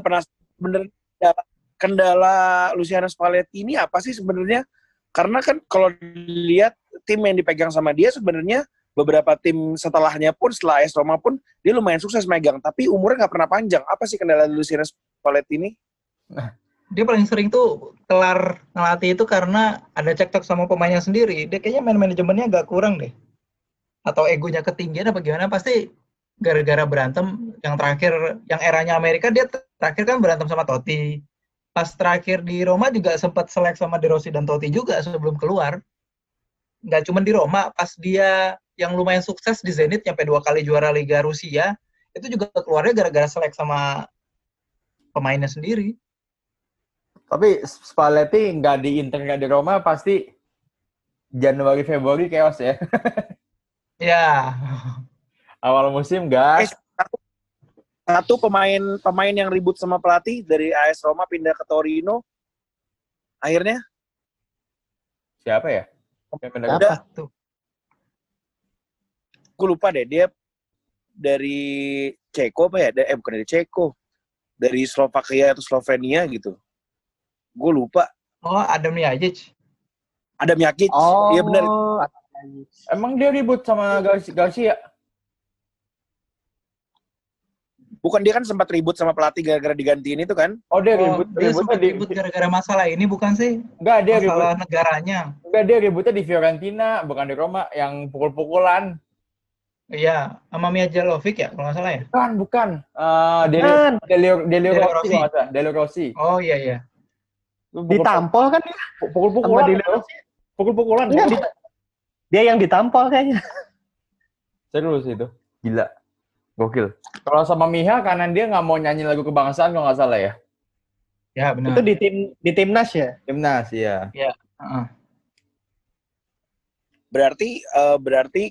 pernah bener kendala, kendala Luciano Spalletti ini apa sih sebenarnya? Karena kan kalau dilihat tim yang dipegang sama dia sebenarnya beberapa tim setelahnya pun setelah AS Roma pun dia lumayan sukses megang, tapi umurnya nggak pernah panjang. Apa sih kendala Luciano Spalletti ini? Dia paling sering tuh kelar ngelatih itu karena ada cekcok sama pemainnya sendiri. Dia kayaknya main manajemennya agak kurang deh. Atau egonya ketinggian apa gimana? Pasti gara-gara berantem yang terakhir, yang eranya Amerika dia terakhir kan berantem sama Totti. Pas terakhir di Roma juga sempat selek sama De Rossi dan Totti juga sebelum keluar. Nggak cuma di Roma, pas dia yang lumayan sukses di Zenit sampai dua kali juara Liga Rusia, itu juga keluarnya gara-gara selek sama pemainnya sendiri. Tapi Spalletti nggak di Inter nggak di Roma pasti Januari Februari chaos ya. Ya, Awal musim gas. Satu pemain pemain yang ribut sama pelatih dari AS Roma pindah ke Torino. Akhirnya Siapa ya? Yang pindah ke- tuh? gue lupa deh dia dari Ceko apa ya? Eh bukan dari Ceko, dari Slovakia atau Slovenia gitu. Gue lupa. Oh, Adam Yajic. Ada Mjakic. Oh, Iya benar. Emang dia ribut sama Garcia? Garcia? Bukan dia kan sempat ribut sama pelatih gara-gara digantiin itu kan? Oh dia Oh, ribut, dia ributnya sempat di, ribut gara-gara masalah ini bukan sih? enggak dia ribut, Masalah negaranya. enggak dia ributnya di Fiorentina, bukan di Roma, yang pukul-pukulan. Iya, sama Mia Jalovic ya, kalau nggak salah ya. Bukan, bukan. Eh Delio, Kan, Delio, Delio Delio Rossi, Rossi. Delio Rossi. Oh iya iya. ditampol kan dia? Sama Pukul-pukulan. Pukul-pukulan. Dia yang ditampol kayaknya. Serius itu. Gila. Gokil. Kalau sama Miha, kanan dia nggak mau nyanyi lagu kebangsaan kalau nggak salah ya. Ya benar. Itu di tim di timnas ya. Timnas, iya. Heeh. Berarti eh, berarti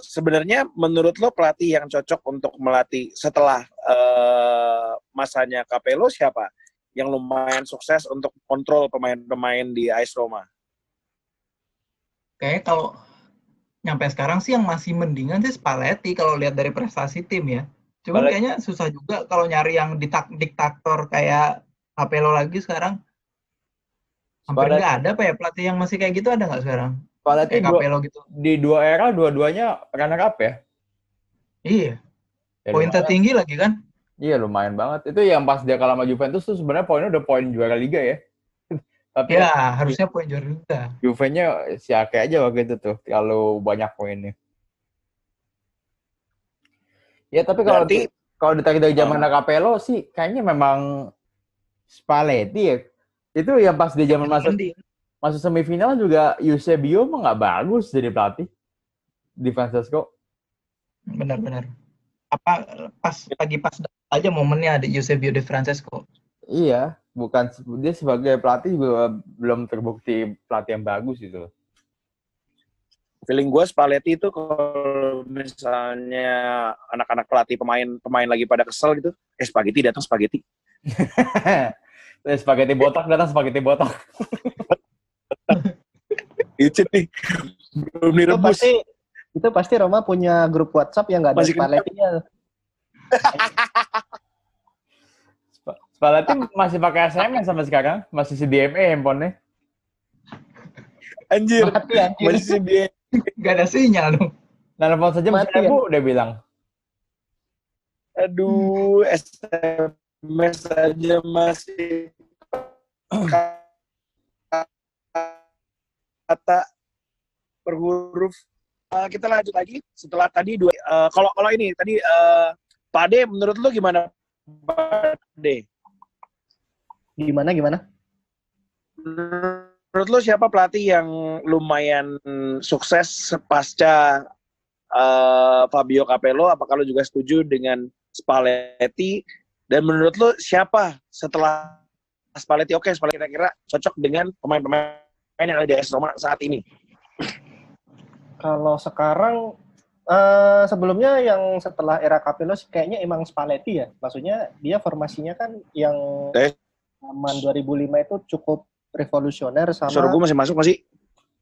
sebenarnya menurut lo pelatih yang cocok untuk melatih setelah eh, masanya Capello siapa? Yang lumayan sukses untuk kontrol pemain-pemain di AS Roma. Kayaknya kalau nyampe sekarang sih yang masih mendingan sih Spalletti kalau lihat dari prestasi tim ya. Spalletti. kayaknya susah juga kalau nyari yang ditak- diktator kayak Capello lagi sekarang. Hampir nggak ada apa ya pelatih yang masih kayak gitu ada nggak sekarang? Spalletti Kayak Capello gitu. di dua era, dua-duanya runner up ya. Iya, Ya, poin tertinggi lagi kan? Iya lumayan banget. Itu yang pas dia kalah sama Juventus tuh sebenarnya poinnya udah poin juara liga ya. Tapi Ya, harusnya poin juara juga. Juve-nya si Ake aja waktu itu tuh kalau banyak poinnya. Ya tapi kalau Berarti kalau ditarik dari zaman Capello sih kayaknya memang Spalletti ya. Itu yang pas di zaman masuk masuk semifinal juga Eusebio mah nggak bagus jadi pelatih di Francesco. Benar-benar. Apa pas lagi pas aja momennya ada Eusebio de Francesco. Iya, bukan dia sebagai pelatih juga belum terbukti pelatih yang bagus gitu. feeling gue Spalletti itu kalau misalnya anak-anak pelatih pemain pemain lagi pada kesel gitu, eh spaghetti datang spaghetti. Eh, spaghetti botak datang spaghetti botak. Itu nih belum Itu direbus. pasti itu pasti Roma punya grup WhatsApp yang nggak ada. Spalletti-nya. Spalletti masih pakai SMS sampai sekarang, masih si DME handphonenya. Anjir, Mati anjir. masih dia. Gak ada sinyal dong. Nelfon saja masih Mati, ibu, dia bilang. Aduh, SMP mes aja masih kata per huruf. Uh, kita lanjut lagi setelah tadi dua. Uh, kalau kalau ini tadi uh, Pak Ade, menurut lu gimana Pak Ade? Gimana gimana? Menurut lu siapa pelatih yang lumayan sukses pasca uh, Fabio Capello? Apakah lu juga setuju dengan Spalletti? Dan menurut lu siapa setelah Spalletti? Oke, okay, Spalletti kira-kira cocok dengan pemain-pemain yang ada di AS Roma saat ini. Kalau sekarang uh, sebelumnya yang setelah era Capello kayaknya emang Spalletti ya. Maksudnya dia formasinya kan yang eh. Zaman 2005 itu cukup revolusioner sama Suara gue masih masuk masih?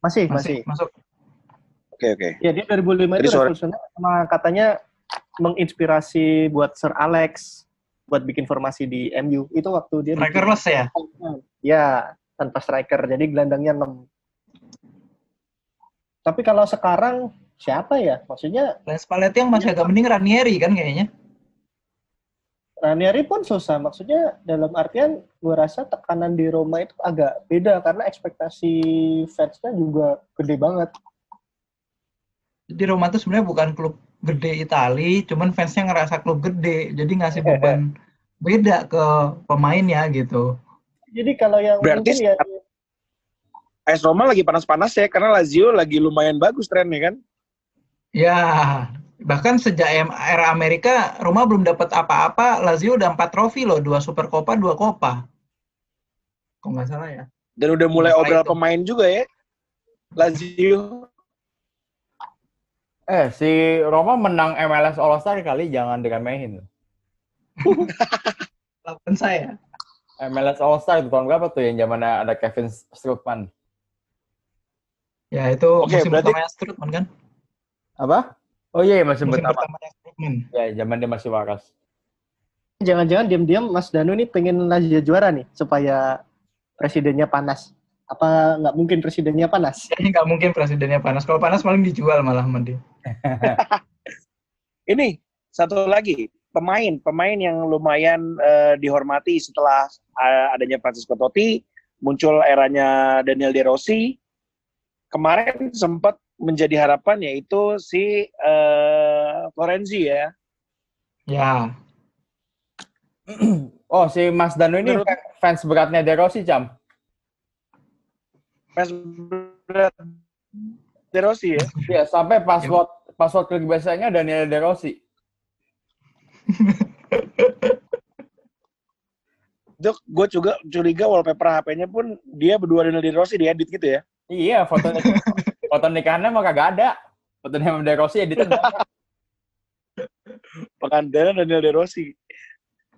Masih, masih. Masuk. Oke, okay, oke. Okay. Ya, dia 2005 Jadi itu suara... revolusioner sama katanya menginspirasi buat Sir Alex buat bikin formasi di MU. Itu waktu dia Strikerless ya? Ya, tanpa striker. Jadi gelandangnya 6 tapi kalau sekarang siapa ya? Maksudnya Les Spalletti yang masih agak mending Ranieri kan kayaknya. Ranieri pun susah. Maksudnya dalam artian gue rasa tekanan di Roma itu agak beda karena ekspektasi fansnya juga gede banget. Jadi Roma itu sebenarnya bukan klub gede Itali, cuman fansnya ngerasa klub gede, jadi ngasih beban beda ke pemainnya gitu. Jadi kalau yang Berarti ya AS Roma lagi panas-panas ya karena Lazio lagi lumayan bagus trennya kan? Ya, bahkan sejak era Amerika Roma belum dapat apa-apa, Lazio udah empat trofi loh, dua Super Copa, dua Copa. Kok nggak salah ya? Dan udah mulai obral pemain juga ya, Lazio. Eh, si Roma menang MLS All Star kali jangan diremehin. Lawan saya. MLS All Star itu tahun berapa tuh yang zaman ada Kevin Strootman? Ya itu okay, musim berarti... Strootman kan? Apa? Oh iya, masih musim pertama. Ya, zaman dia masih waras. Jangan-jangan diam-diam Mas Danu ini pengen Lazio juara nih supaya presidennya panas. Apa nggak mungkin presidennya panas? Kayaknya nggak mungkin presidennya panas. Kalau panas paling dijual malah mandi. ini satu lagi pemain pemain yang lumayan uh, dihormati setelah uh, adanya Francisco Totti muncul eranya Daniel De Rossi kemarin sempat menjadi harapan yaitu si uh, Florenzi ya. Ya. Oh, si Mas Danu ini Menurut, fans beratnya De Rossi, Jam? Fans berat De Rossi ya? Iya, sampai password password klik biasanya Daniel De Rossi. Dok, gue juga curiga wallpaper HP-nya pun dia berdua Daniel De Rossi diedit gitu ya? Iya, foto foto nikahannya mah kagak ada. Foto Daniel De Rossi editnya banyak. Pengandaran Daniel De Rossi.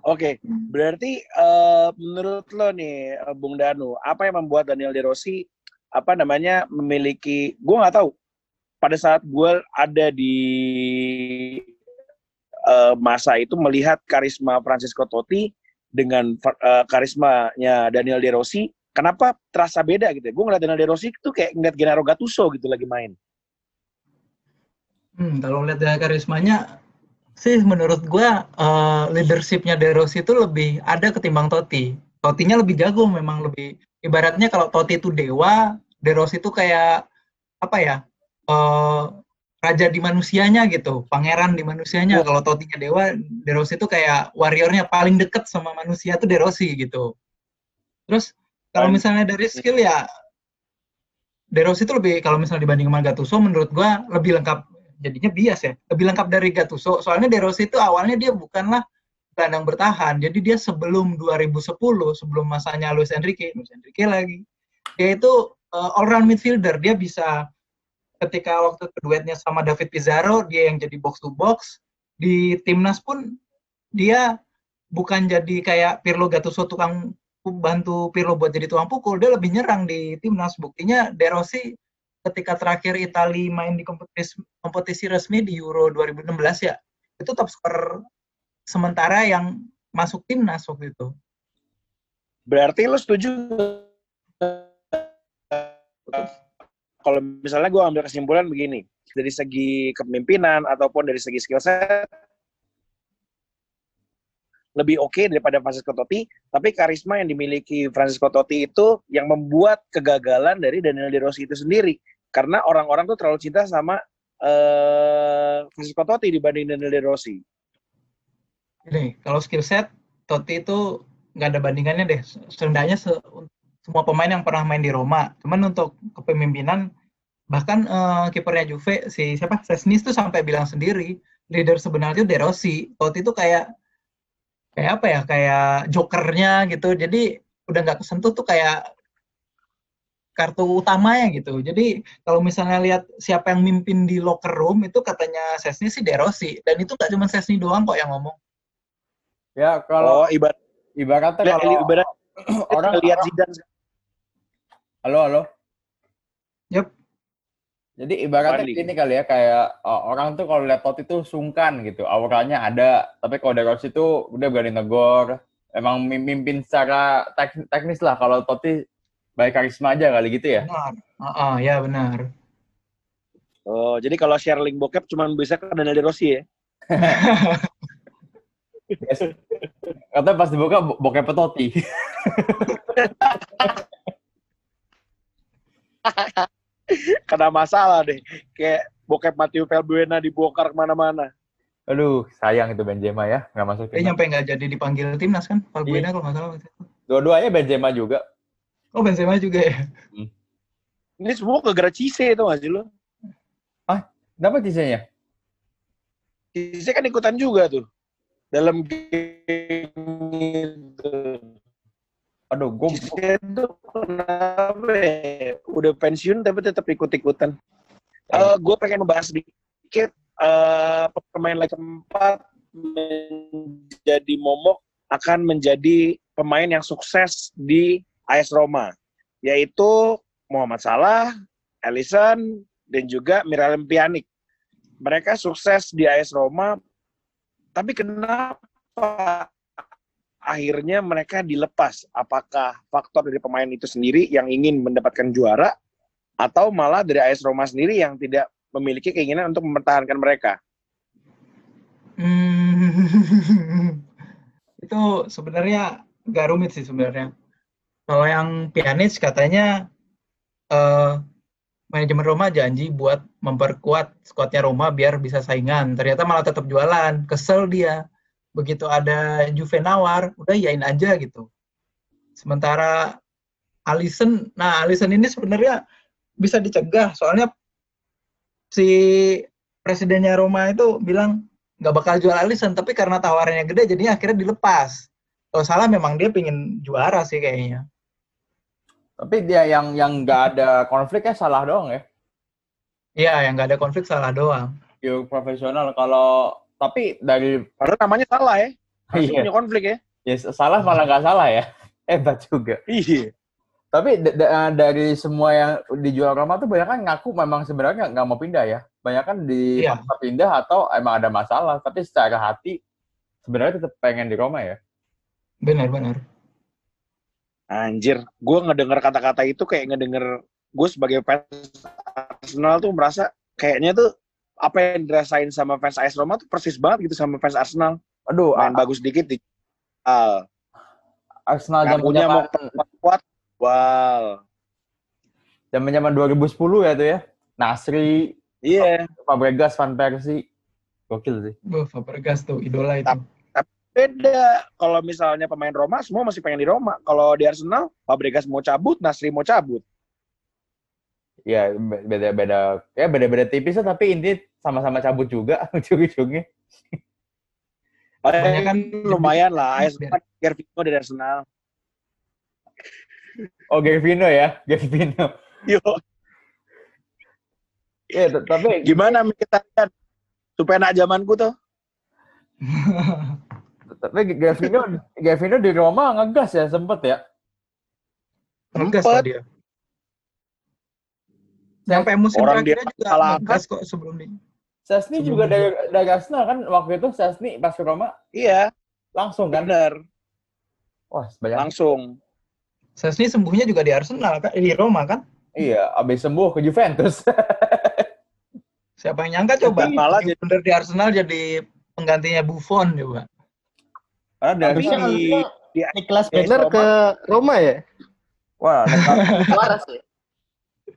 Oke, okay, berarti uh, menurut lo nih, eh, Bung Danu, apa yang membuat Daniel De Rossi apa namanya memiliki, gue nggak tahu. Pada saat gue ada di uh, masa itu melihat karisma Francisco Totti dengan uh, karismanya Daniel De Rossi, kenapa terasa beda gitu ya? Gue ngeliat Daniel De Rossi itu kayak ngeliat Gennaro Gattuso gitu lagi main. Hmm, kalau ngeliat dari karismanya sih menurut gue uh, leadershipnya De Rossi itu lebih ada ketimbang Totti. Totinya lebih jago memang lebih ibaratnya kalau Totti itu dewa, De Rossi itu kayak apa ya? Uh, raja di manusianya gitu, pangeran di manusianya. Oh. Kalau Totinya dewa, De Rossi itu kayak warriornya paling deket sama manusia itu De Rossi gitu. Terus kalau misalnya dari skill ya De Rossi itu lebih kalau misalnya dibanding sama Gattuso menurut gua lebih lengkap jadinya bias ya lebih lengkap dari Gattuso. Soalnya De Rossi itu awalnya dia bukanlah gelandang bertahan jadi dia sebelum 2010 sebelum masanya Luis Enrique Luis Enrique lagi dia itu uh, all round midfielder. Dia bisa ketika waktu keduetnya sama David Pizarro dia yang jadi box to box. Di timnas pun dia bukan jadi kayak Pirlo Gattuso tukang bantu Pirlo buat jadi tuang pukul, dia lebih nyerang di timnas. Buktinya De Rossi ketika terakhir Italia main di kompetisi, kompetisi resmi di Euro 2016 ya, itu top skor sementara yang masuk timnas waktu itu. Berarti lo setuju kalau misalnya gue ambil kesimpulan begini, dari segi kepemimpinan ataupun dari segi skill set, lebih oke daripada Francisco Totti, tapi karisma yang dimiliki Francisco Totti itu yang membuat kegagalan dari Daniel De Rossi itu sendiri. Karena orang-orang tuh terlalu cinta sama uh, Francisco Totti dibanding Daniel De Rossi. Ini, kalau skill set, Totti itu nggak ada bandingannya deh. Seenggaknya se semua pemain yang pernah main di Roma. Cuman untuk kepemimpinan, bahkan uh, kipernya Juve, si siapa, Sesnis tuh sampai bilang sendiri, leader sebenarnya De Rossi. Totti itu kayak kayak apa ya kayak jokernya gitu. Jadi udah nggak kesentuh tuh kayak kartu utamanya gitu. Jadi kalau misalnya lihat siapa yang mimpin di locker room itu katanya Sesni sih Derosi dan itu nggak cuma Sesni doang kok yang ngomong. Ya kalau oh, ibarat ibaratnya kalau ibarat orang lihat Zidane. Halo halo. Yep. Jadi ibaratnya Balik. ini kali ya kayak oh, orang tuh kalau lihat Totti itu sungkan gitu, auranya ada, tapi kalau De Rossi itu udah berani negor, emang mimpin secara tek teknis lah. Kalau Totti baik karisma aja kali gitu ya. benar uh -uh, ya benar Oh, jadi kalau share link bokep cuma bisa ke Daniel De Rossi ya? Katanya pas dibuka bo- bokep Totti. Kena masalah deh. Kayak bokep Matthew Valbuena dibongkar ke mana-mana. Aduh, sayang itu Benzema ya, nggak masuk dia timnas. nyampe nggak jadi dipanggil timnas kan Valbuena Iya. kalau nggak salah. Dua-duanya Benzema juga. oh Benzema juga ya Ini semua gara-gara Cise itu nggak sih lo? Dapat sisanya? Cise kan ikutan juga tuh. Dalam game itu. Aduh, gue itu kenapa ya? Udah pensiun tapi tetap ikut-ikutan. Eh gue pengen membahas sedikit eh pemain lagi keempat menjadi momok akan menjadi pemain yang sukses di AS Roma yaitu Muhammad Salah, Alisson dan juga Miralem Pjanic. Mereka sukses di AS Roma tapi kenapa akhirnya mereka dilepas? Apakah faktor dari pemain itu sendiri yang ingin mendapatkan juara atau malah dari AS Roma sendiri yang tidak memiliki keinginan untuk mempertahankan mereka? Hmm, itu sebenarnya gak rumit sih sebenarnya. Kalau yang Pjanic katanya eh, manajemen Roma janji buat memperkuat skuadnya Roma biar bisa saingan. Ternyata malah tetap jualan. Kesel dia. Begitu ada Juve nawar, udah yain aja gitu. Sementara Alisson, nah Alisson ini sebenarnya bisa dicegah. Soalnya si presidennya Roma itu bilang nggak bakal jual Alisson, tapi karena tawarannya gede jadinya akhirnya dilepas. Kalau salah memang dia pingin juara sih kayaknya. tapi dia yang yang nggak ada konfliknya salah doang ya. Iya, yang nggak ada konflik salah doang. Pure profesional kalau tapi dari Padahal namanya salah ya. Pasti Iya. punya konflik ya. ya salah malah nggak salah ya. Hebat juga. Iya. Tapi da- da- dari semua yang dijual Roma tuh banyak kan ngaku memang sebenarnya nggak mau pindah ya. Banyak kan Iya. dipaksa pindah atau emang ada masalah. Tapi secara hati sebenarnya tetap pengen di Roma ya. Benar-benar. Anjir, gue ngedenger kata-kata itu kayak ngedenger gue sebagai fans Arsenal tuh merasa kayaknya tuh apa yang dirasain sama fans AS Roma tuh persis banget gitu sama fans Arsenal. Aduh, Main A- bagus dikit di Al. Arsenal Nggak punya mau zaman kuat. Wow. zaman zaman 2010 ya tuh ya. Nasri, Iya. Fabregas, Van Persie. Gokil sih. Wah, Fabregas tuh idola itu. Tap- Beda. Kalau misalnya pemain Roma semua masih pengen di Roma. Kalau di Arsenal, Fabregas mau cabut, Nasri mau cabut. Ya be- beda-beda ya beda-beda tipis lah, tapi intinya sama-sama cabut juga ujung-ujungnya. Kebanyakan Eh, lumayan lah. AS Roma Gervinho dari Arsenal. Oh, Gervino ya, Gervino. Yo, Ya, tapi gimana kita lihat supaya anak zamanku tuh. tapi Gervino Gervino di Roma ngegas ya sempet ya. Ngegas dia. Sampai musim Orang dia juga ngegas kok sebelum ini. Sesni Sebelum juga dia- dari dari Arsenal kan waktu itu Sesni pas ke Roma Iya, langsung kan. bener. Wah, banyak. Langsung. Sesni sembuhnya juga di Arsenal kan, di Roma kan? Iya, abis sembuh ke Juventus. Siapa yang nyangka coba? Malah Bener di Arsenal jadi penggantinya Buffon coba. Karena dari Harusnya di- di- di AS Bentner Roma. ke Roma ya? wah Waras ya?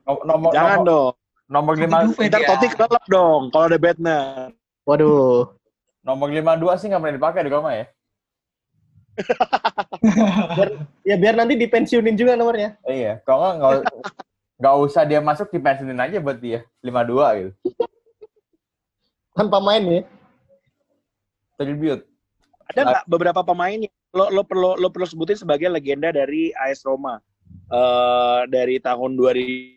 Nomor Jangan nomor, dong. nomor lima Ntar. Totti kelelep dong kalau ada Bednar. Waduh. nomor lima dua sih nggak pernah dipakai di Roma ya. Ya biar nanti dipensiunin juga nomornya. Iya, kalau nggak nggak nggak usah dia masuk di pensiunin aja buat dia lima dua gitu. Tanpa main ya. Tribute. Ada nggak beberapa pemain yang lo lo perlu lo perlu sebutin sebagai legenda dari AS Roma Eh dari tahun 2000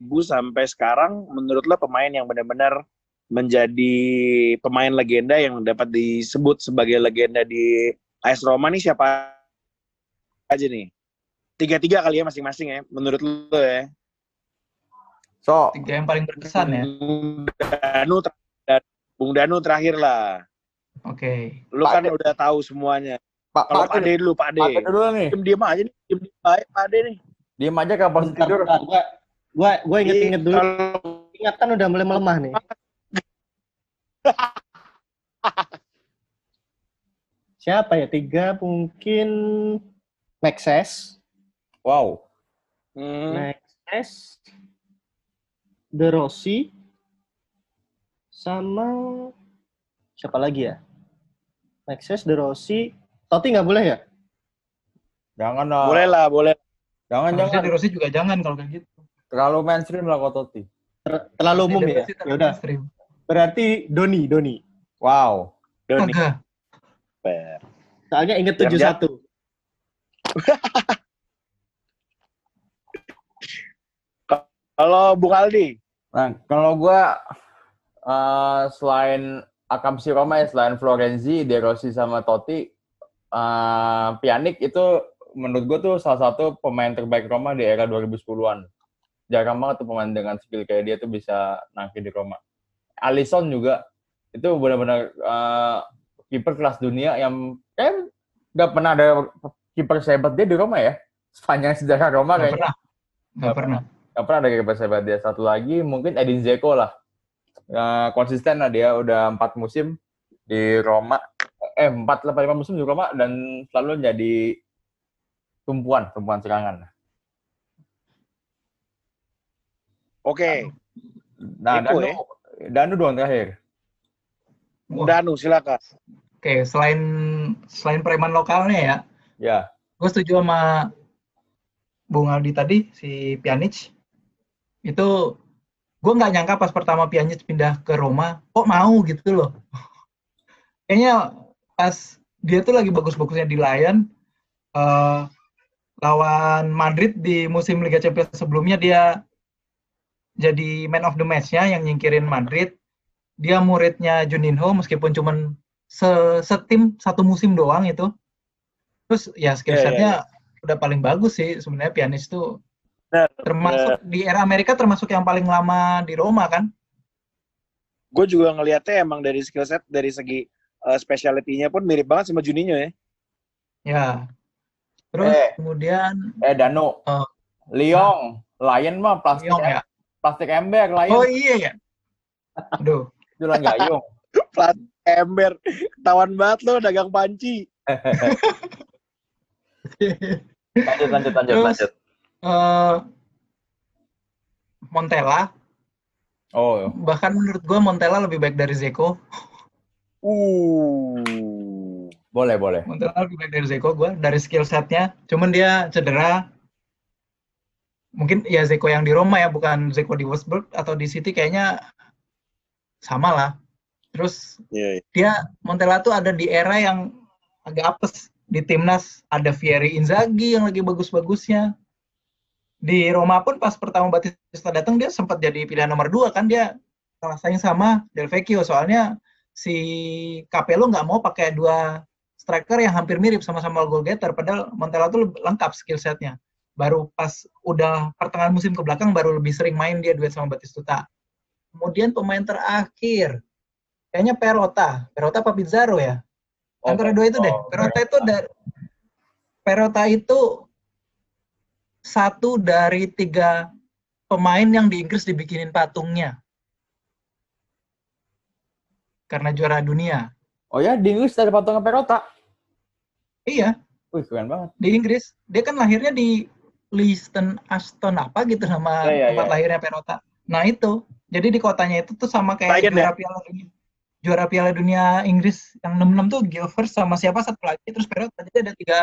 sampai sekarang menurut lo pemain yang benar-benar menjadi pemain legenda yang dapat disebut sebagai legenda di AS Roma nih siapa aja nih tiga-tiga kali ya masing-masing ya menurut lo ya So, Tiga yang paling berkesan ya. Bung Danu ter- Bung Danu terakhir lah Oke. lu Pak kan De- udah tahu semuanya Pak kalau Pak Pak De dulu Pak De Pak dulu nih. diem diem aja nih diem diem baik Pak De nih Diem aja Bentar, tidur. Gua, gua, inget-inget dulu. Kalau Ingatan udah mulai melemah nih. Siapa ya? Tiga mungkin Maxes. Wow. Hmm, Maxes. De Rossi. Sama siapa lagi ya? Maxes, De Rossi. Totti nggak boleh ya? Jangan lah. boleh lah boleh Jangan Harusnya jangan. di Rossi juga jangan kalau kayak gitu. Terlalu mainstream lah kok Totti. Ter- terlalu umum ya? Ya udah. mainstream. Berarti Doni, Doni. Wow. Doni. Per. Soalnya inget Biar 71. kalau Bung Aldi Nah, kalau gua eh, selain Akam si Roma ya, selain Florenzi, De Rossi sama Totti, eh, Pjanic itu menurut gua tuh salah satu pemain terbaik Roma di era 2010-an. Jarang banget tuh pemain dengan skill kayak dia tuh bisa nangkir di Roma. Alisson juga itu benar-benar eh, kiper kelas dunia yang kayak nggak pernah ada kiper sehebat dia di Roma ya. Sepanjang sejarah Roma Nggak kayaknya pernah. Nggak pernah. nggak pernah ada kiper sehebat dia satu lagi mungkin Edin Dzeko lah Ya, konsisten lah dia udah empat musim di Roma eh empat lima musim di Roma dan selalu jadi tumpuan tumpuan serangan oke. Nah Danu. ya? Danu doang terakhir. Wah, Danu silakan Oke, selain selain preman lokalnya ya, ya. gue setuju sama Bung Aldi tadi si Pjanic. Itu gue nggak nyangka pas pertama Pjanic pindah ke Roma kok mau gitu loh. Kayaknya pas dia tuh lagi bagus-bagusnya di Lion eh, lawan Madrid di musim Liga Champions sebelumnya dia jadi man of the match-nya yang nyingkirin Madrid dia muridnya Juninho meskipun cuman se setim satu musim doang itu. Terus ya skill Iya, iya, setnya udah paling bagus sih sebenarnya pianis tuh. Benar, termasuk di era Amerika termasuk yang paling lama di Roma kan? Gue juga ngelihatnya emang dari skill set dari segi uh, speciality-nya pun mirip banget sama Juninho ya. Ya. Terus Eh. kemudian eh Danu. Oh. Liong Lion mah plastik Lyon ya plastik ember Lion oh iya ya aduh. Lah gayung. Ember. Ketahuan banget lo dagang panci. Lanjut lanjut lanjut Terus, lanjut. eh Montella. Oh bahkan menurut gue Montella lebih baik dari Zeko. Uh. Boleh boleh. Montella lebih baik dari Zeko gue dari skill setnya. Cuman dia cedera mungkin ya Zeko yang di Roma ya bukan Zeko di Wolfsburg atau di City kayaknya sama lah. Terus Iya, iya. dia Montella tuh ada di era yang agak apes. Di timnas ada Fieri Inzaghi yang lagi bagus-bagusnya. Di Roma pun pas pertama Batista datang dia sempat jadi pilihan nomor dua kan. Dia kalah saing sama Del Vecchio. Soalnya si Capello nggak mau pakai dua striker yang hampir mirip sama-sama goal getter padahal Montella tuh lengkap skill setnya baru pas udah pertengahan musim ke belakang baru lebih sering main dia duet sama Batistuta. Kemudian pemain terakhir kayaknya Perota. Perota apa Pizarro ya? Oh, antara dua itu deh. oh, Perota itu dari Perota itu satu dari tiga pemain yang di Inggris dibikinin patungnya. Karena juara dunia. Oh ya di Inggris ada patungan Perota? Iya, Wih, keren banget. di Inggris. Dia kan lahirnya di Leiston Aston apa gitu nama Iya, iya, tempat iya. lahirnya Perota. Nah itu, jadi di kotanya itu tuh sama kayak Lion, juara Piala Dunia. Juara Piala Dunia Inggris yang 66 tuh Gilvers sama siapa satu lagi terus Perota. Jadi ada tiga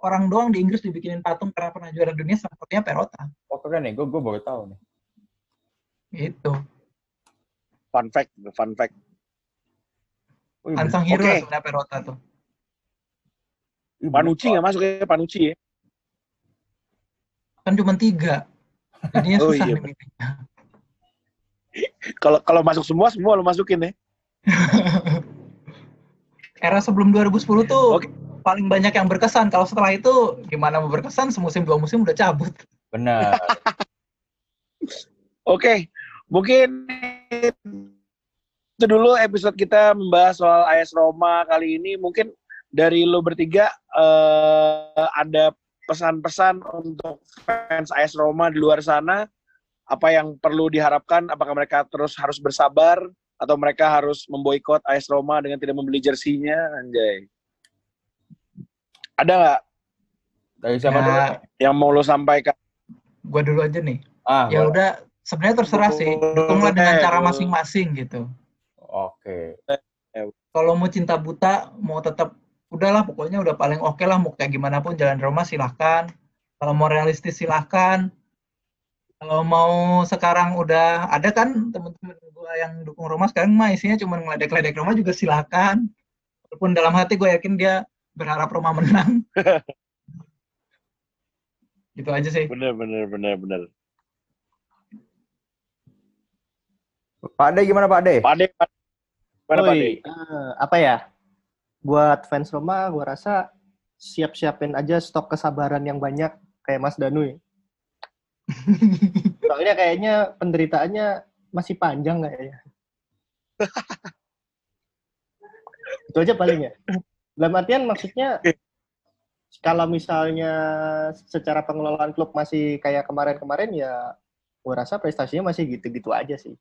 orang doang di Inggris dibikinin patung karena pernah juara dunia sama satunya Perota. Oh, keren nih. Gue gue baru tahu nih. Gitu. Fun fact, fun fact. Unsung hero Oke. lah sebenarnya Perota tuh. Panucci nggak masuk ya Panucci ya? Kan cuma tiga. Jadinya Oh, susah iya. Kalau kalau masuk semua semua lo masukin ya. Era sebelum 2010 tuh Oke. paling banyak yang berkesan. Kalau setelah itu gimana mau berkesan? Semusim dua musim udah cabut. Benar. Oke, mungkin itu dulu episode kita membahas soal AS Roma kali ini. Mungkin dari lo bertiga eh, ada pesan-pesan untuk fans AS Roma di luar sana. Apa yang perlu diharapkan? Apakah mereka terus harus bersabar atau mereka harus memboikot AS Roma dengan tidak membeli jersinya? Anjay. Ada nggak Dari siapa dulu? Ya, yang mau lo sampaikan? gua dulu aja nih. Ah, Ya boleh. udah, sebenarnya terserah sih. Dukunglah dengan cara masing-masing gitu. Oke. Kalau mau cinta buta, mau tetap udahlah pokoknya udah paling oke lah mau kayak gimana pun jalan Roma silahkan. Kalau mau realistis silahkan. Kalau mau sekarang udah ada kan teman-teman gua yang dukung Roma sekarang mah isinya cuma ngeledek-ledek Roma juga silahkan. Walaupun dalam hati gue yakin dia berharap Roma menang. gitu aja sih. Bener, bener, bener, bener. Pak Ade gimana Pak Ade? Pak Ade, Pak Ade. Gimana, Pak Ade? Eh, apa ya? Buat fans Roma, gua rasa siap-siapin aja stok kesabaran yang banyak kayak Mas Danui. Soalnya kayaknya penderitaannya masih panjang kayaknya. Itu aja paling ya. Dalam artian maksudnya kalau misalnya secara pengelolaan klub masih kayak kemarin-kemarin ya gua rasa prestasinya masih gitu-gitu aja sih.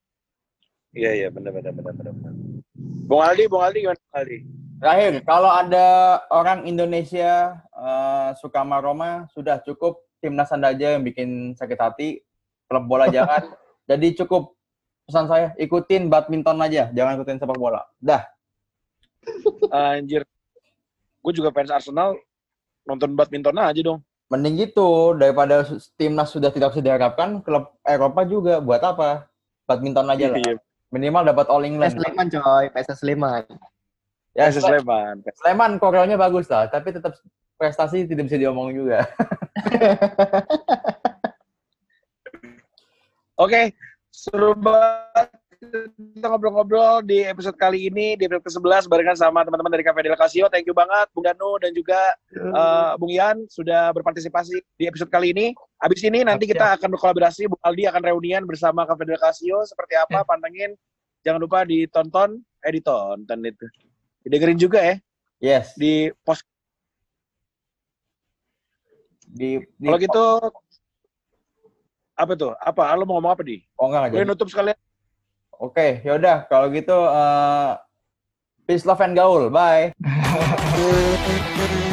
Iya iya benar benar benar. benar. Bung Aldi, Bung Aldi gimana Bung Aldi? Terakhir, kalau ada orang Indonesia eh, suka sama Roma, sudah cukup timnas anda aja yang bikin sakit hati, klub bola jangan. Jadi cukup pesan saya, ikutin badminton aja, jangan ikutin sepak bola. Dah, Anjir. Gue juga fans Arsenal nonton badminton aja dong. mending gitu daripada timnas sudah tidak bisa diharapkan, klub Eropa juga buat apa? Badminton aja lah. Iya. Minimal dapat All PS England. Sleman coy, PS Sleman. Ya, PS Sle- Sleman. Sleman koreonya bagus lah, tapi tetap prestasi tidak bisa diomong juga. Oke, seru banget kita ngobrol-ngobrol di episode kali ini di episode ke-11 barengan sama teman-teman dari Cafe Del Casio. Thank you banget Bung Danu dan juga eh, Bung Ian sudah berpartisipasi di episode kali ini. Habis ini nanti kita akan berkolaborasi. Bung Aldi akan reunian bersama Cafe Del Casio. Seperti apa? Siap. Pantengin. Jangan lupa ditonton. Eh, ditonton itu. Didengerin juga ya Yes. di post. Di, di Kalau gitu, apa tuh? Apa? Lo mau ngomong apa di? Oh enggak, jadi. nutup sekalian. Oke, yaudah. Kalau gitu, eh peace, love, and gaul. Bye.